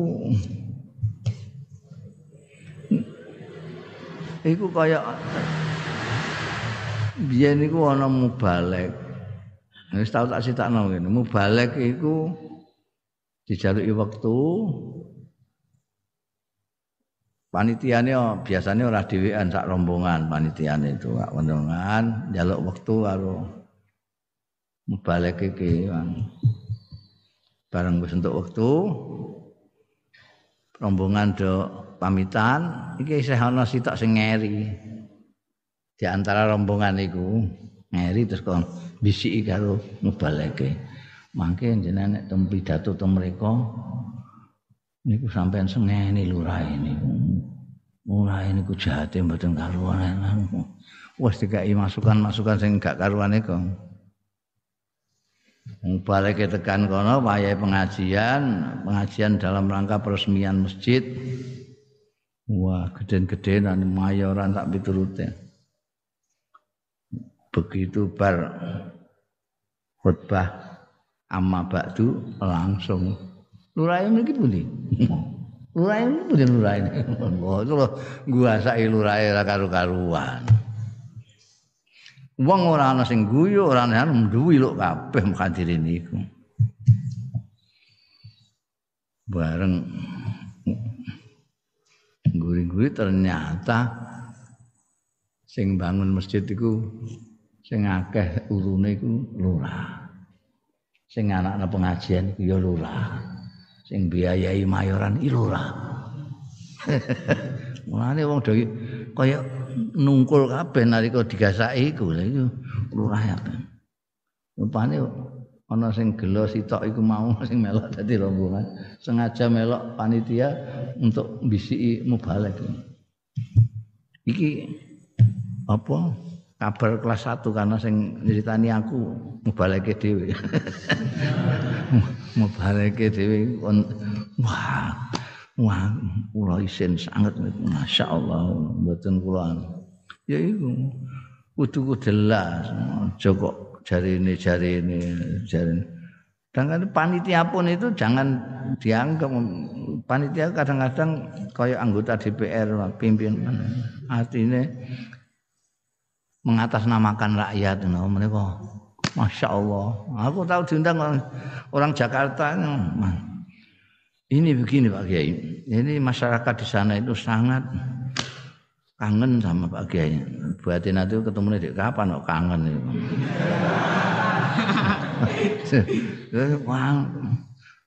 Iku kaya biyen niku ana mubalek. Wis tau tak sitakno ngene, mubalek iku dijaluki wektu. Panitiane biasanya ora dhewean sak rombongan panitiane itu gak rombongan. Njaluk wektu karo mubalek iki bareng wis entuk wektu. Rombongan do pamitan. Iki isih ana sitok sing ngeri. Di antara rombongan iku ngeri terus kon bisiki karo mubaleke. Mangke jenengan nek tem pidato teng mriku niku sampean sengeni lurah ini. Lurah niku jahate mboten karuan. Wes dikai masukan-masukan sing gak karuan iku. Mubaleke tekan kono wayahe pengajian, pengajian dalam rangka peresmian masjid. Wah, geden-gedenan mayoran tak piturute begitu bar khutbah amma ba'du langsung. Lurae mriki pundi? Lurae pundi lurae oh itu lho nguasai lurae ra karu-karuan. Wong ora ana sing guyu ora ana nduwi lho kabeh mukadire niku. Bareng guri-guri ternyata sing bangun masjid iku sing akeh urune iku lurah. Sing anakna pengajian iku ya lurah. Sing biayai mayoran iki lurah. Mulane wong do kaya nungkul kabeh nalika digasaki iku lha lurah ya. Rupane ana sing gelo sitok iku mau sing melok dadi rombongan sengaja melok panitia untuk bisiki mubalek. iki apa kabar kelas 1 karena sing nyeritani aku mubaleke dhewe. mubaleke dhewe wah wah kula isin sangat masyaallah mboten kula ya iku kudu jelas aja kok jarine jarine jarine dan panitia pun itu jangan dianggap panitia kadang-kadang kayak anggota DPR pimpinan. Artinya mengatasnamakan rakyat no, mereka Masya Allah. Aku tahu diundang orang, Jakarta ini begini Pak Kiai. Ini masyarakat di sana itu sangat kangen sama Pak Kiai. Buatin itu ketemu di kapan kok kangen itu Wah,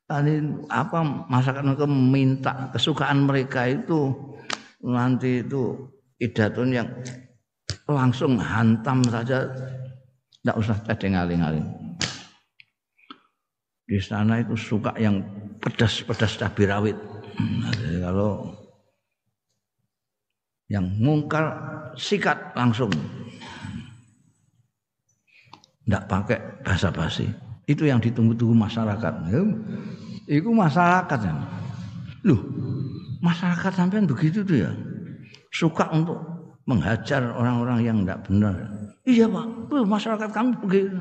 tadi apa masyarakat mereka minta kesukaan mereka itu nanti itu idatun yang langsung hantam saja tidak usah tadi ngaling-ngaling di sana itu suka yang pedas-pedas cabai rawit kalau yang mungkar sikat langsung tidak pakai bahasa basi itu yang ditunggu-tunggu masyarakat. Ya, itu masyarakat ya. Loh, masyarakat sampai begitu tuh ya. Suka untuk menghajar orang-orang yang tidak benar. Iya pak, masyarakat kami begitu.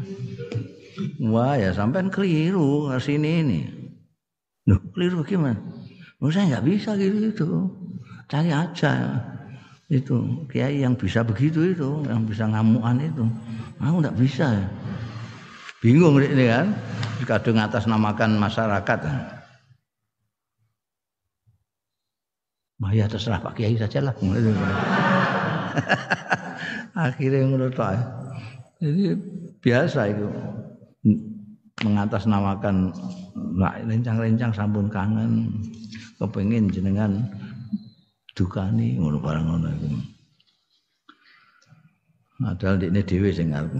Wah ya sampai keliru ke sini ini. Loh, keliru gimana? Oh, saya nggak bisa gitu itu. Cari aja itu kiai yang bisa begitu itu, yang bisa ngamuan itu. Aku nggak bisa ya. Bingung ini kan. Kadang atas namakan masyarakat. Bah ya terserah Pak Kiai saja lah. Akhirnya menurut Pak. Jadi biasa itu mengatasnamakan nak lencang-lencang sampun kangen kepengin jenengan dukani ngono barang ngono iku. Padahal ini dhewe sing arep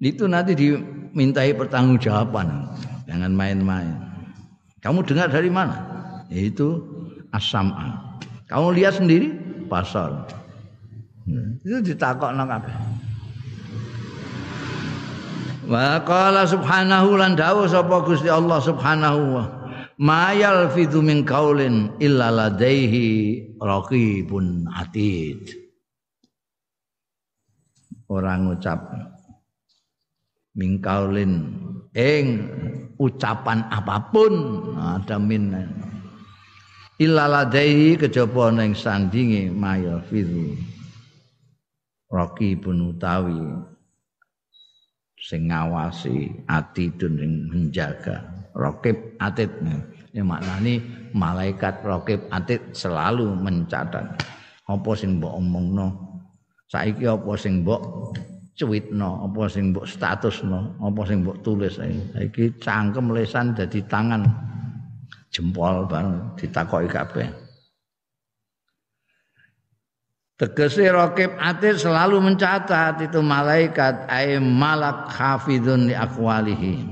itu nanti dimintai pertanggungjawaban jangan main-main kamu dengar dari mana itu asam kamu lihat sendiri pasal hmm. itu ditakok nang apa Wa qala subhanahu lan dawu sapa Gusti Allah subhanahu wa ma yalfidhu min qaulin illa ladaihi raqibun atid. Orang ucap mingkaulin ing ucapan apa pun. Ada min ilaladai kejaba ning sandinge mayal fidu pun utawi sing ngawasi atidun sing menjaga. Rokib atid ya maknani malaikat rokib atid selalu mencatat. Apa sing mbok omongno? Saiki apa sing mbok cuwitno apa sing mbok statusno? Apa sing mbok tulis iki cangkem lesan dadi tangan jempol bareng ditakoki kabeh Tegese rokib atir selalu mencatat itu malaikat ay malak hafidun li akwalihi.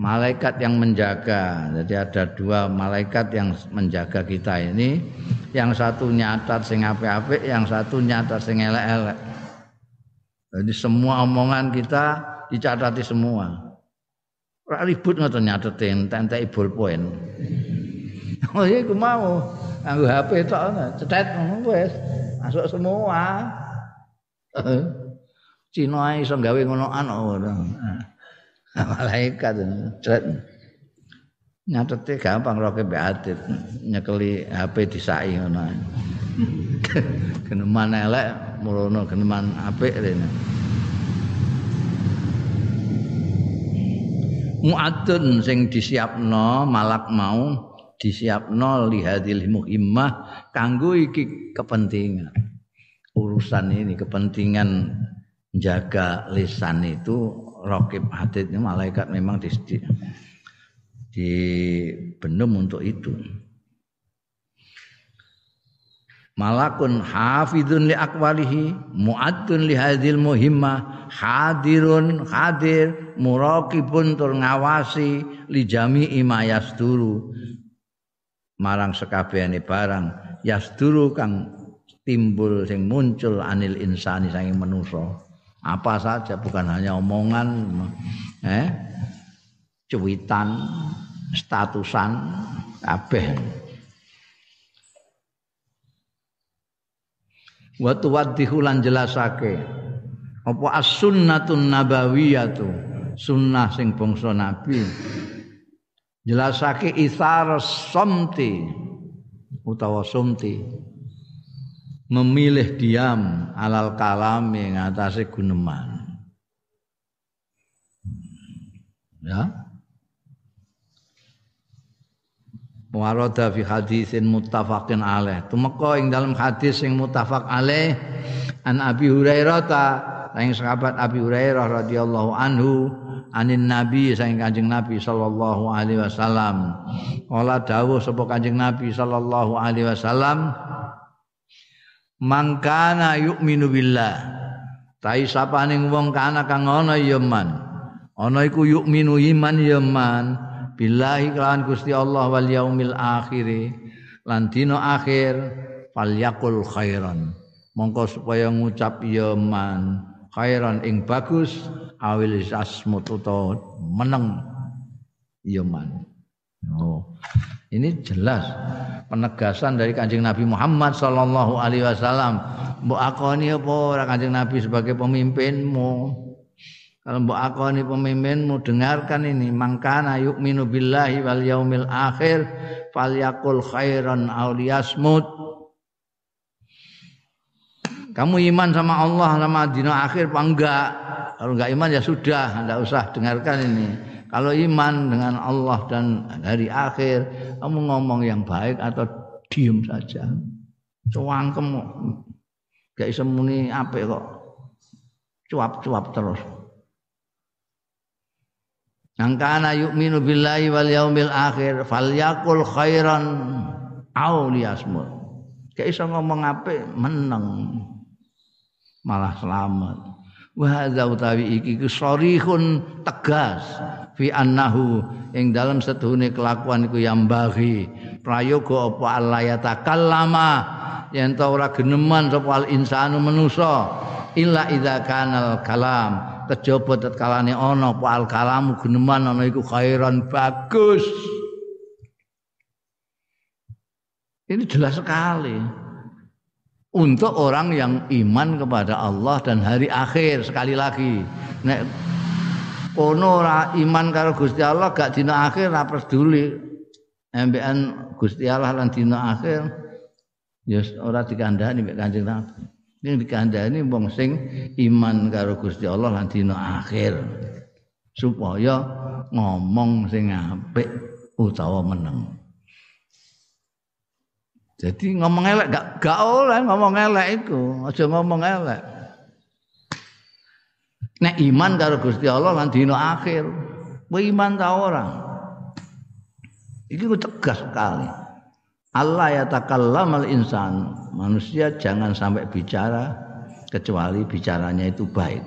Malaikat yang menjaga. Jadi ada dua malaikat yang menjaga kita ini. Yang satu nyatat sing apik-apik, yang satu nyatat sing elek-elek. Jadi semua omongan kita dicatati semua. Ora ribut ngoten nyatetin tentek bolpen. Oh iya aku mau nganggo HP tok cetet ngono wis. Masuk semua. Cina iso gawe ngonoan ora. Malaikat cet nyatete gampang roke mbek nyekeli HP disai ngono. Geneman elek murono geneman apik rene. Mu'adun sing disiapno malak mau disiapno lihadil muhimmah kanggo iki kepentingan. Urusan ini kepentingan jaga lisan itu rokib hadid malaikat memang di, di, di benum untuk itu. Malakun hafidun li akwalihi muaddun li hadil muhimmah hadirun hadir muraqibun tur ngawasi li jami'i ma yasturu marang sekabehane barang yasduru kang timbul sing muncul anil insani saking manusa. Apa saja bukan hanya omongan eh cuitan statusan kabeh wa tuwaddihu lan jelasake. Apa as-sunnatun nabawiyatu? Sunnah sing bangsa nabi. Jelasake isar somti utawa sumti memilih diam alal kalam yang atase guneman. Ya warada fi hadisin muttafaqin alaih. Tumeka ing dalam hadis sing muttafaq alaih an Abi Hurairah ta saking sahabat Abi Hurairah radhiyallahu anhu anin nabi saking Kanjeng Nabi sallallahu alaihi wasallam. Kala dawuh sapa Kanjeng Nabi sallallahu alaihi wasallam mangkana yu'minu billah. Tai sapaning wong kana kang ana ya man. Ana iku yu'minu iman ya man billahi kelawan Gusti Allah wal yaumil akhir. Lan dina akhir falyakul khairan. Mongko supaya ngucap ya man khairan ing bagus awil asmut utawa meneng ya man. Oh ini jelas penegasan dari kanjeng Nabi Muhammad Sallallahu Alaihi Wasallam. Mbok akoni apa ora kanjeng Nabi sebagai pemimpinmu kalau mbok akoni pemimpinmu dengarkan ini mangkana yu'minu billahi wal yaumil akhir falyakul khairan aw liyasmut. Kamu iman sama Allah sama dina akhir apa enggak? Kalau enggak iman ya sudah enggak usah dengarkan ini. Kalau iman dengan Allah dan hari akhir kamu ngomong yang baik atau diem saja. Cuangkem gak iso muni apik kok. Cuap-cuap terus Yang kana yu'minu billahi wal yaumil akhir falyakul khairan aw liyasmut. Kayak iso ngomong apik meneng malah selamat. Wa hadza utawi iki sarihun tegas fi annahu ing dalam setuhune kelakuan iku yang bagi prayoga apa Allah ya takallama yen ta ora geneman sapa al insanu manusa illa idza kanal kalam kejaba tetkalane ana al kalamu geneman ana iku khairan bagus. Ini jelas sekali. Untuk orang yang iman kepada Allah dan hari akhir sekali lagi. Nek ono ora iman karo Gusti Allah gak dina akhir ora peduli. Embekan Gusti Allah lan dina akhir ya ora dikandani mek Kanjeng Nabi Ini dikandani wong sing iman karo Gusti Allah lan dina akhir. Supaya ngomong sing apik utawa meneng. Jadi ngomong elek gak gak oleh ngomong elek itu, aja ngomong elek. Nek iman karo Gusti Allah lan dina akhir, kowe iman ta ora? Iki tegas sekali. Allah ya takallam al insan. Manusia jangan sampai bicara kecuali bicaranya itu baik.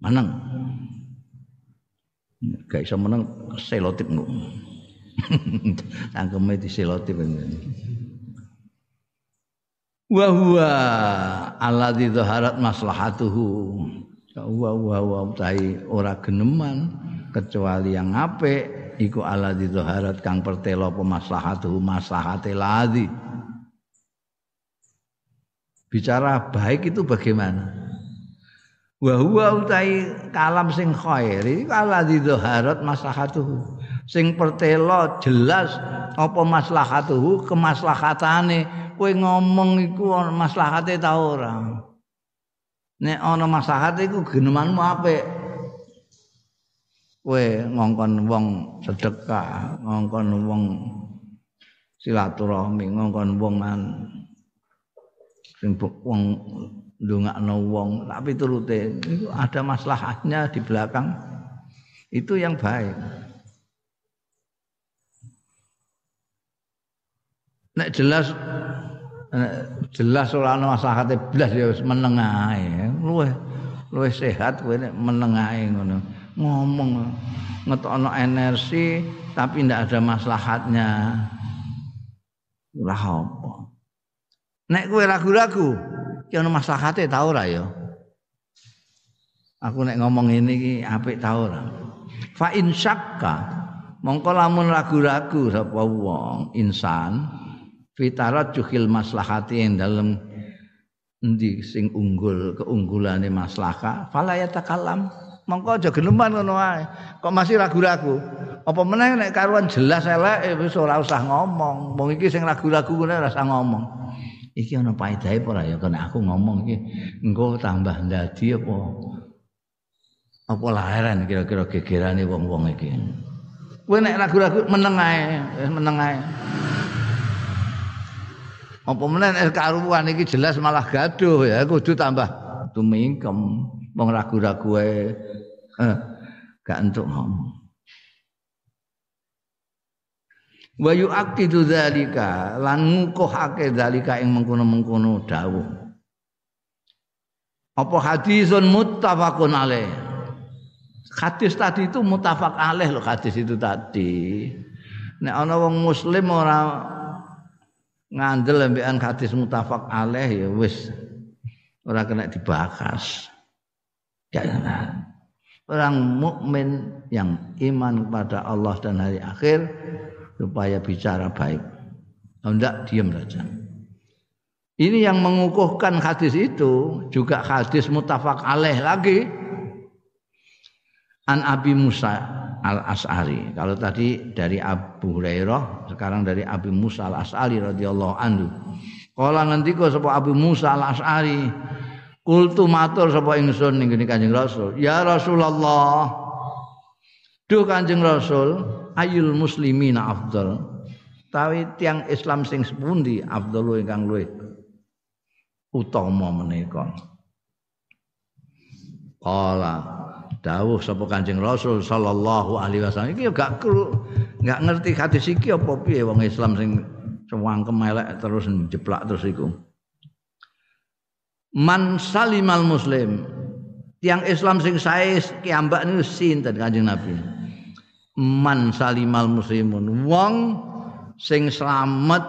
Menang. Gak bisa menang selotip nggak tangkemnya di selotip wa huwa alladzi dhaharat maslahatuhu. Wa wa wa ora geneman kecuali yang apik iku ala didhaharat kang pertelo pemaslahatuhu maslahate ladzi bicara baik itu bagaimana? Wa huwa utai kalam sing khair iku ala didhaharat maslahatuhu. Sing pertelo jelas apa maslahatuhu kemaslahatane. Kowe ngomong iku maslahate ta ora? Nek ana maslahate iku genemanmu apik kowe ngongkon wong sedekah, ngongkon wong silaturahmi, ngongkon wong man sing wong ndongakno wong tapi turute itu ada maslahatnya di belakang itu yang baik. Nek jelas jelas ora ana maslahate blas ya meneng ae. Luwih sehat kowe nek ngono. Ngomong ngetokno energi tapi ndak ada maslahatnya. Lah apa? Nek kowe ragu-ragu, ki ono maslahate ta ora ya? Aku nek ngomong ini iki apik ta ora? Fa in syakka mongko lamun ragu-ragu sapa wong insan fitarat juhil maslahati yang dalam endi sing unggul keunggulane maslahah fala yatakalam mongko aja geneman ngono wae kok masih ragu-ragu? Apa meneh nek karuan jelas elek eh, wis ora usah ngomong. Wong iki sing ragu-ragu ngene ora usah ngomong. Iki ana paedahe apa ora ya? Kena aku ngomong iki engko tambah ndadi apa? Apa lahiran kira-kira gegerane wong-wong iki? Kowe nek ragu-ragu meneng ae, meneng ae. Apa meneh nek karuan iki jelas malah gaduh ya kudu tambah tumingkem. Wong ragu-ragu ae. Eh, gak entuk ngomong. Wa yu'aqidu dzalika lan ngukuhake dzalika ing mengkono-mengkono dawuh. Apa hadisun muttafaqun alaih Hadis tadi itu mutafak aleh loh hadis itu tadi. Nek ana wong muslim ora ngandel ambekan hadis mutafak aleh ya wis ora kena dibahas. Jangan. Orang mukmin yang iman kepada Allah dan hari akhir supaya bicara baik. Tidak diam saja. Ini yang mengukuhkan hadis itu juga hadis mutafak aleh lagi An Abi Musa Al As'ari. Kalau tadi dari Abu Hurairah, sekarang dari Abi Musa Al As'ari radhiyallahu anhu. Kala ngendika sapa Abu Musa Al As'ari, kultu matur sapa ingsun ning Kanjeng Rasul, "Ya Rasulullah, Duh Kanjeng Rasul, ayul muslimina afdal." Tawi tiang Islam sing sepundi afdalu ingkang luwih utama menika. Kala dawuh sapa Kanjeng Rasul sallallahu alaihi wasallam iki gak gak ngerti hadis iki apa piye wong Islam sing cewangkem elek terus jeplak terus iku Man salimal muslim. Tiang Islam sing sae kiambak niku sinten Kanjeng Nabi? Man salimal muslimun. Wong sing slamet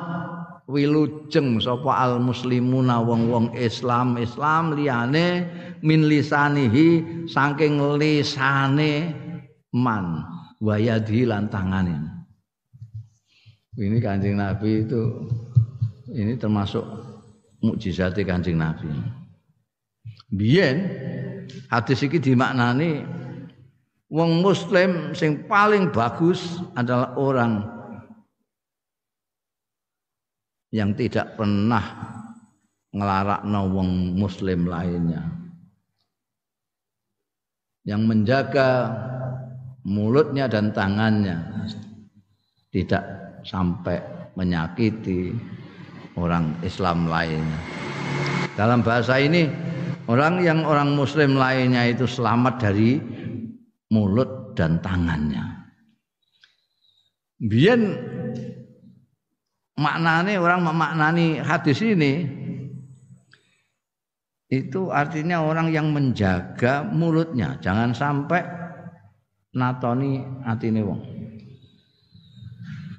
wilujeng sapa al muslimuna wong-wong Islam. Islam liyane min lisanihi saking lisane man. Wayadhi lan tangane. Ini kancing Nabi itu ini termasuk mukjizat kancing Nabi. Biyen hadis iki dimaknani wong muslim sing paling bagus adalah orang yang tidak pernah ngelarak wong muslim lainnya. Yang menjaga mulutnya dan tangannya tidak sampai menyakiti orang Islam lainnya. Dalam bahasa ini orang yang orang muslim lainnya itu selamat dari mulut dan tangannya. Biar maknane orang memaknani hadis ini itu artinya orang yang menjaga mulutnya jangan sampai natoni atine wong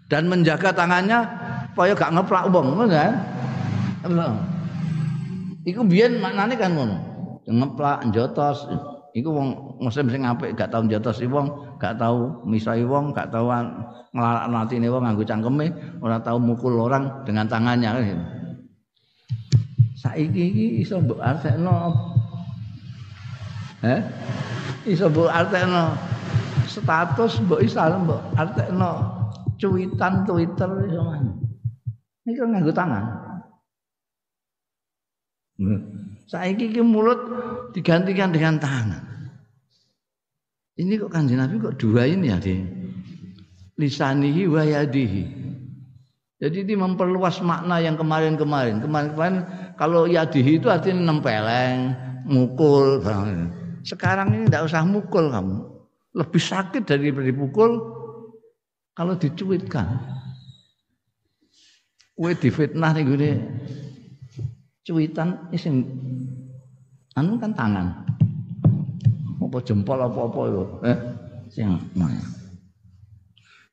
dan menjaga tangannya supaya gak ngeplak wong ngono kan? Iku biyen maknane kan ngono. Ngeplak njotos. Iku wong muslim sing apik gak tau njotos wong gak tau misai wong gak tau nglarakno atine wong nganggo cangkeme ora tau mukul orang dengan tangannya kan? Gitu. Saiki iki iso mbok artekno. Eh? Iso mbok artekno. Status mbok iso mbok artekno. Cuitan Twitter iso mana. Ini kan nganggo tangan. Hmm. Saiki iki mulut digantikan dengan tangan. Ini kok kanjeng Nabi kok dua ini ya di lisanihi wa yadihi. Jadi ini memperluas makna yang kemarin-kemarin. Kemarin-kemarin kalau yadihi itu artinya nempeleng, mukul. Sekarang ini tidak usah mukul kamu. Lebih sakit dari dipukul kalau dicuitkan. Kue difitnah nih gue cuitan isin anu kan tangan. Apa jempol apa-apa itu eh sing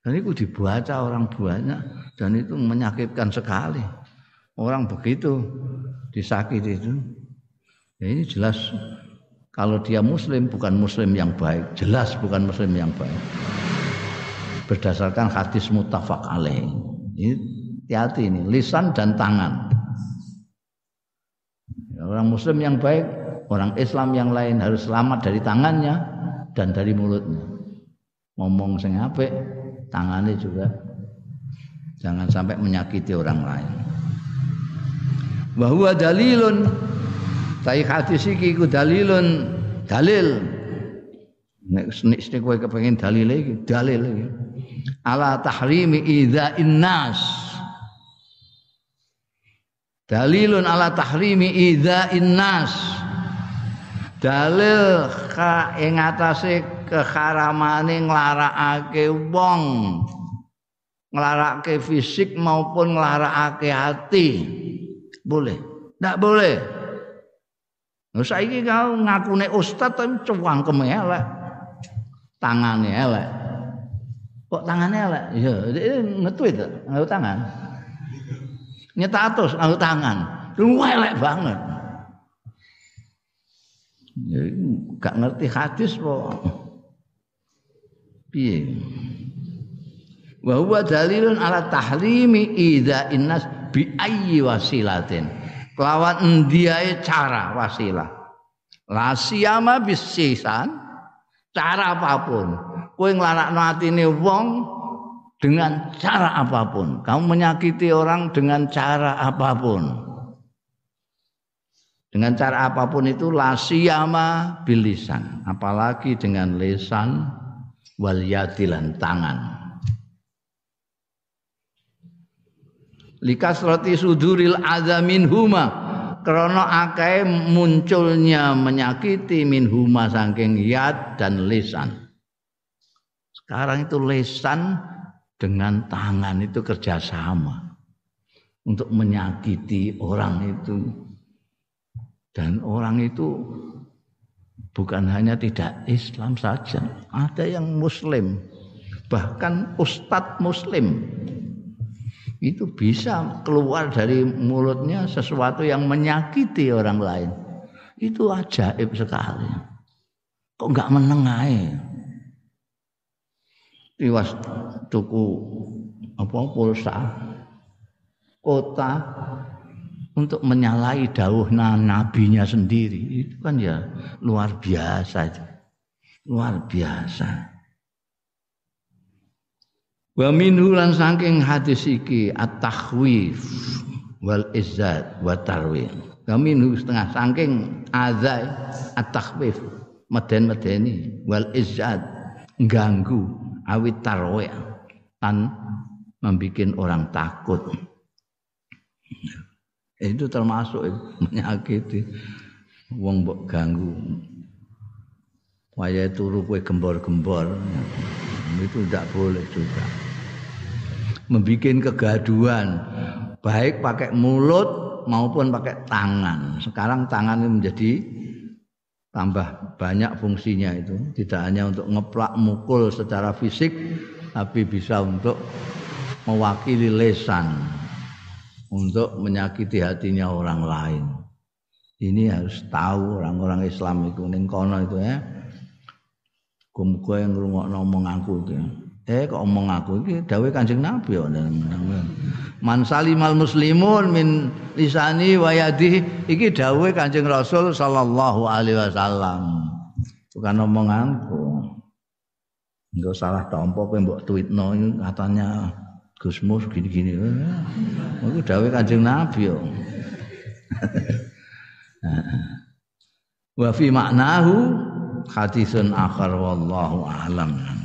dan itu dibaca orang banyak dan itu menyakitkan sekali. Orang begitu disakiti itu. Ya ini jelas kalau dia muslim bukan muslim yang baik. Jelas bukan muslim yang baik. Berdasarkan hadis mutafak alaih. Ini hati-hati ini lisan dan tangan. Orang muslim yang baik orang Islam yang lain harus selamat dari tangannya dan dari mulutnya. Ngomong sing apik tangannya juga. Jangan sampai menyakiti orang lain. Bahwa dalilun tapi hadis iki ku dalilun dalil. Nek nek kowe kepengin dalil iki dalil iki. Ala tahrimi idza innas dalilun ala tahrimi idza innas dalil ka ing atase keharamane nglarakake wong nglarakake fisik maupun nglarakake hati boleh ndak boleh Nah, saiki kau ngakune ustaz tapi cewangkem elek. Tangane elek. Kok tangannya elek? Ya, nge-tweet nganggo tangan. Nyetatus nganggo tangan. Lu elek banget. Ya, gak ngerti hadis kok. Piye? Wa huwa dalilun ala tahrimi idza innas bi ayyi wasilatin kelawan endiae cara wasilah la siyama bisisan cara apa pun kowe nglarakno atine wong dengan cara apa pun. Kamu menyakiti orang dengan cara apa pun. Dengan cara apa pun itu la siyama bilisan. Apalagi dengan lisan wal yadilan tangan. Likasrati suduril azamin huma krana akeh munculnya menyakiti min huma saking yad dan lisan. Sekarang itu lisan dengan tangan itu kerjasama untuk menyakiti orang itu dan orang itu bukan hanya tidak Islam saja ada yang Muslim bahkan Ustadz Muslim itu bisa keluar dari mulutnya sesuatu yang menyakiti orang lain. Itu ajaib sekali. Kok nggak menengai? Tiwas tuku apa pulsa kota untuk menyalahi dawuh nabinya sendiri itu kan ya luar biasa luar biasa. Wa minhu lan saking hadis iki at-takhwif wal izzat wa tarwin. Wa setengah saking azai at-takhwif meden-medeni wal izzat ganggu awit tarwih tan membuat orang takut. Itu termasuk menyakiti wong mbok ganggu. Waya turu kowe gembor-gembor. Itu tidak boleh juga membuat kegaduhan baik pakai mulut maupun pakai tangan. Sekarang tangan menjadi tambah banyak fungsinya itu. Tidak hanya untuk ngeplak mukul secara fisik tapi bisa untuk mewakili lesan untuk menyakiti hatinya orang lain. Ini harus tahu orang-orang Islam itu ning kono itu ya. Kumpul yang ngrungokno ngomong aku itu. Ya. Eh kok omong aku iki dawuh Kanjeng Nabi kok Man salimal muslimun min lisani wa yadihi iki dawuh Kanjeng Rasul sallallahu alaihi wasallam. Bukan omonganku. Enggak salah tompo kowe mbok tweetno katanya Gusmus gini-gini. Iku dawuh Kanjeng Nabi kok. Wa fi maknahu hadisun akhar wallahu a'lam.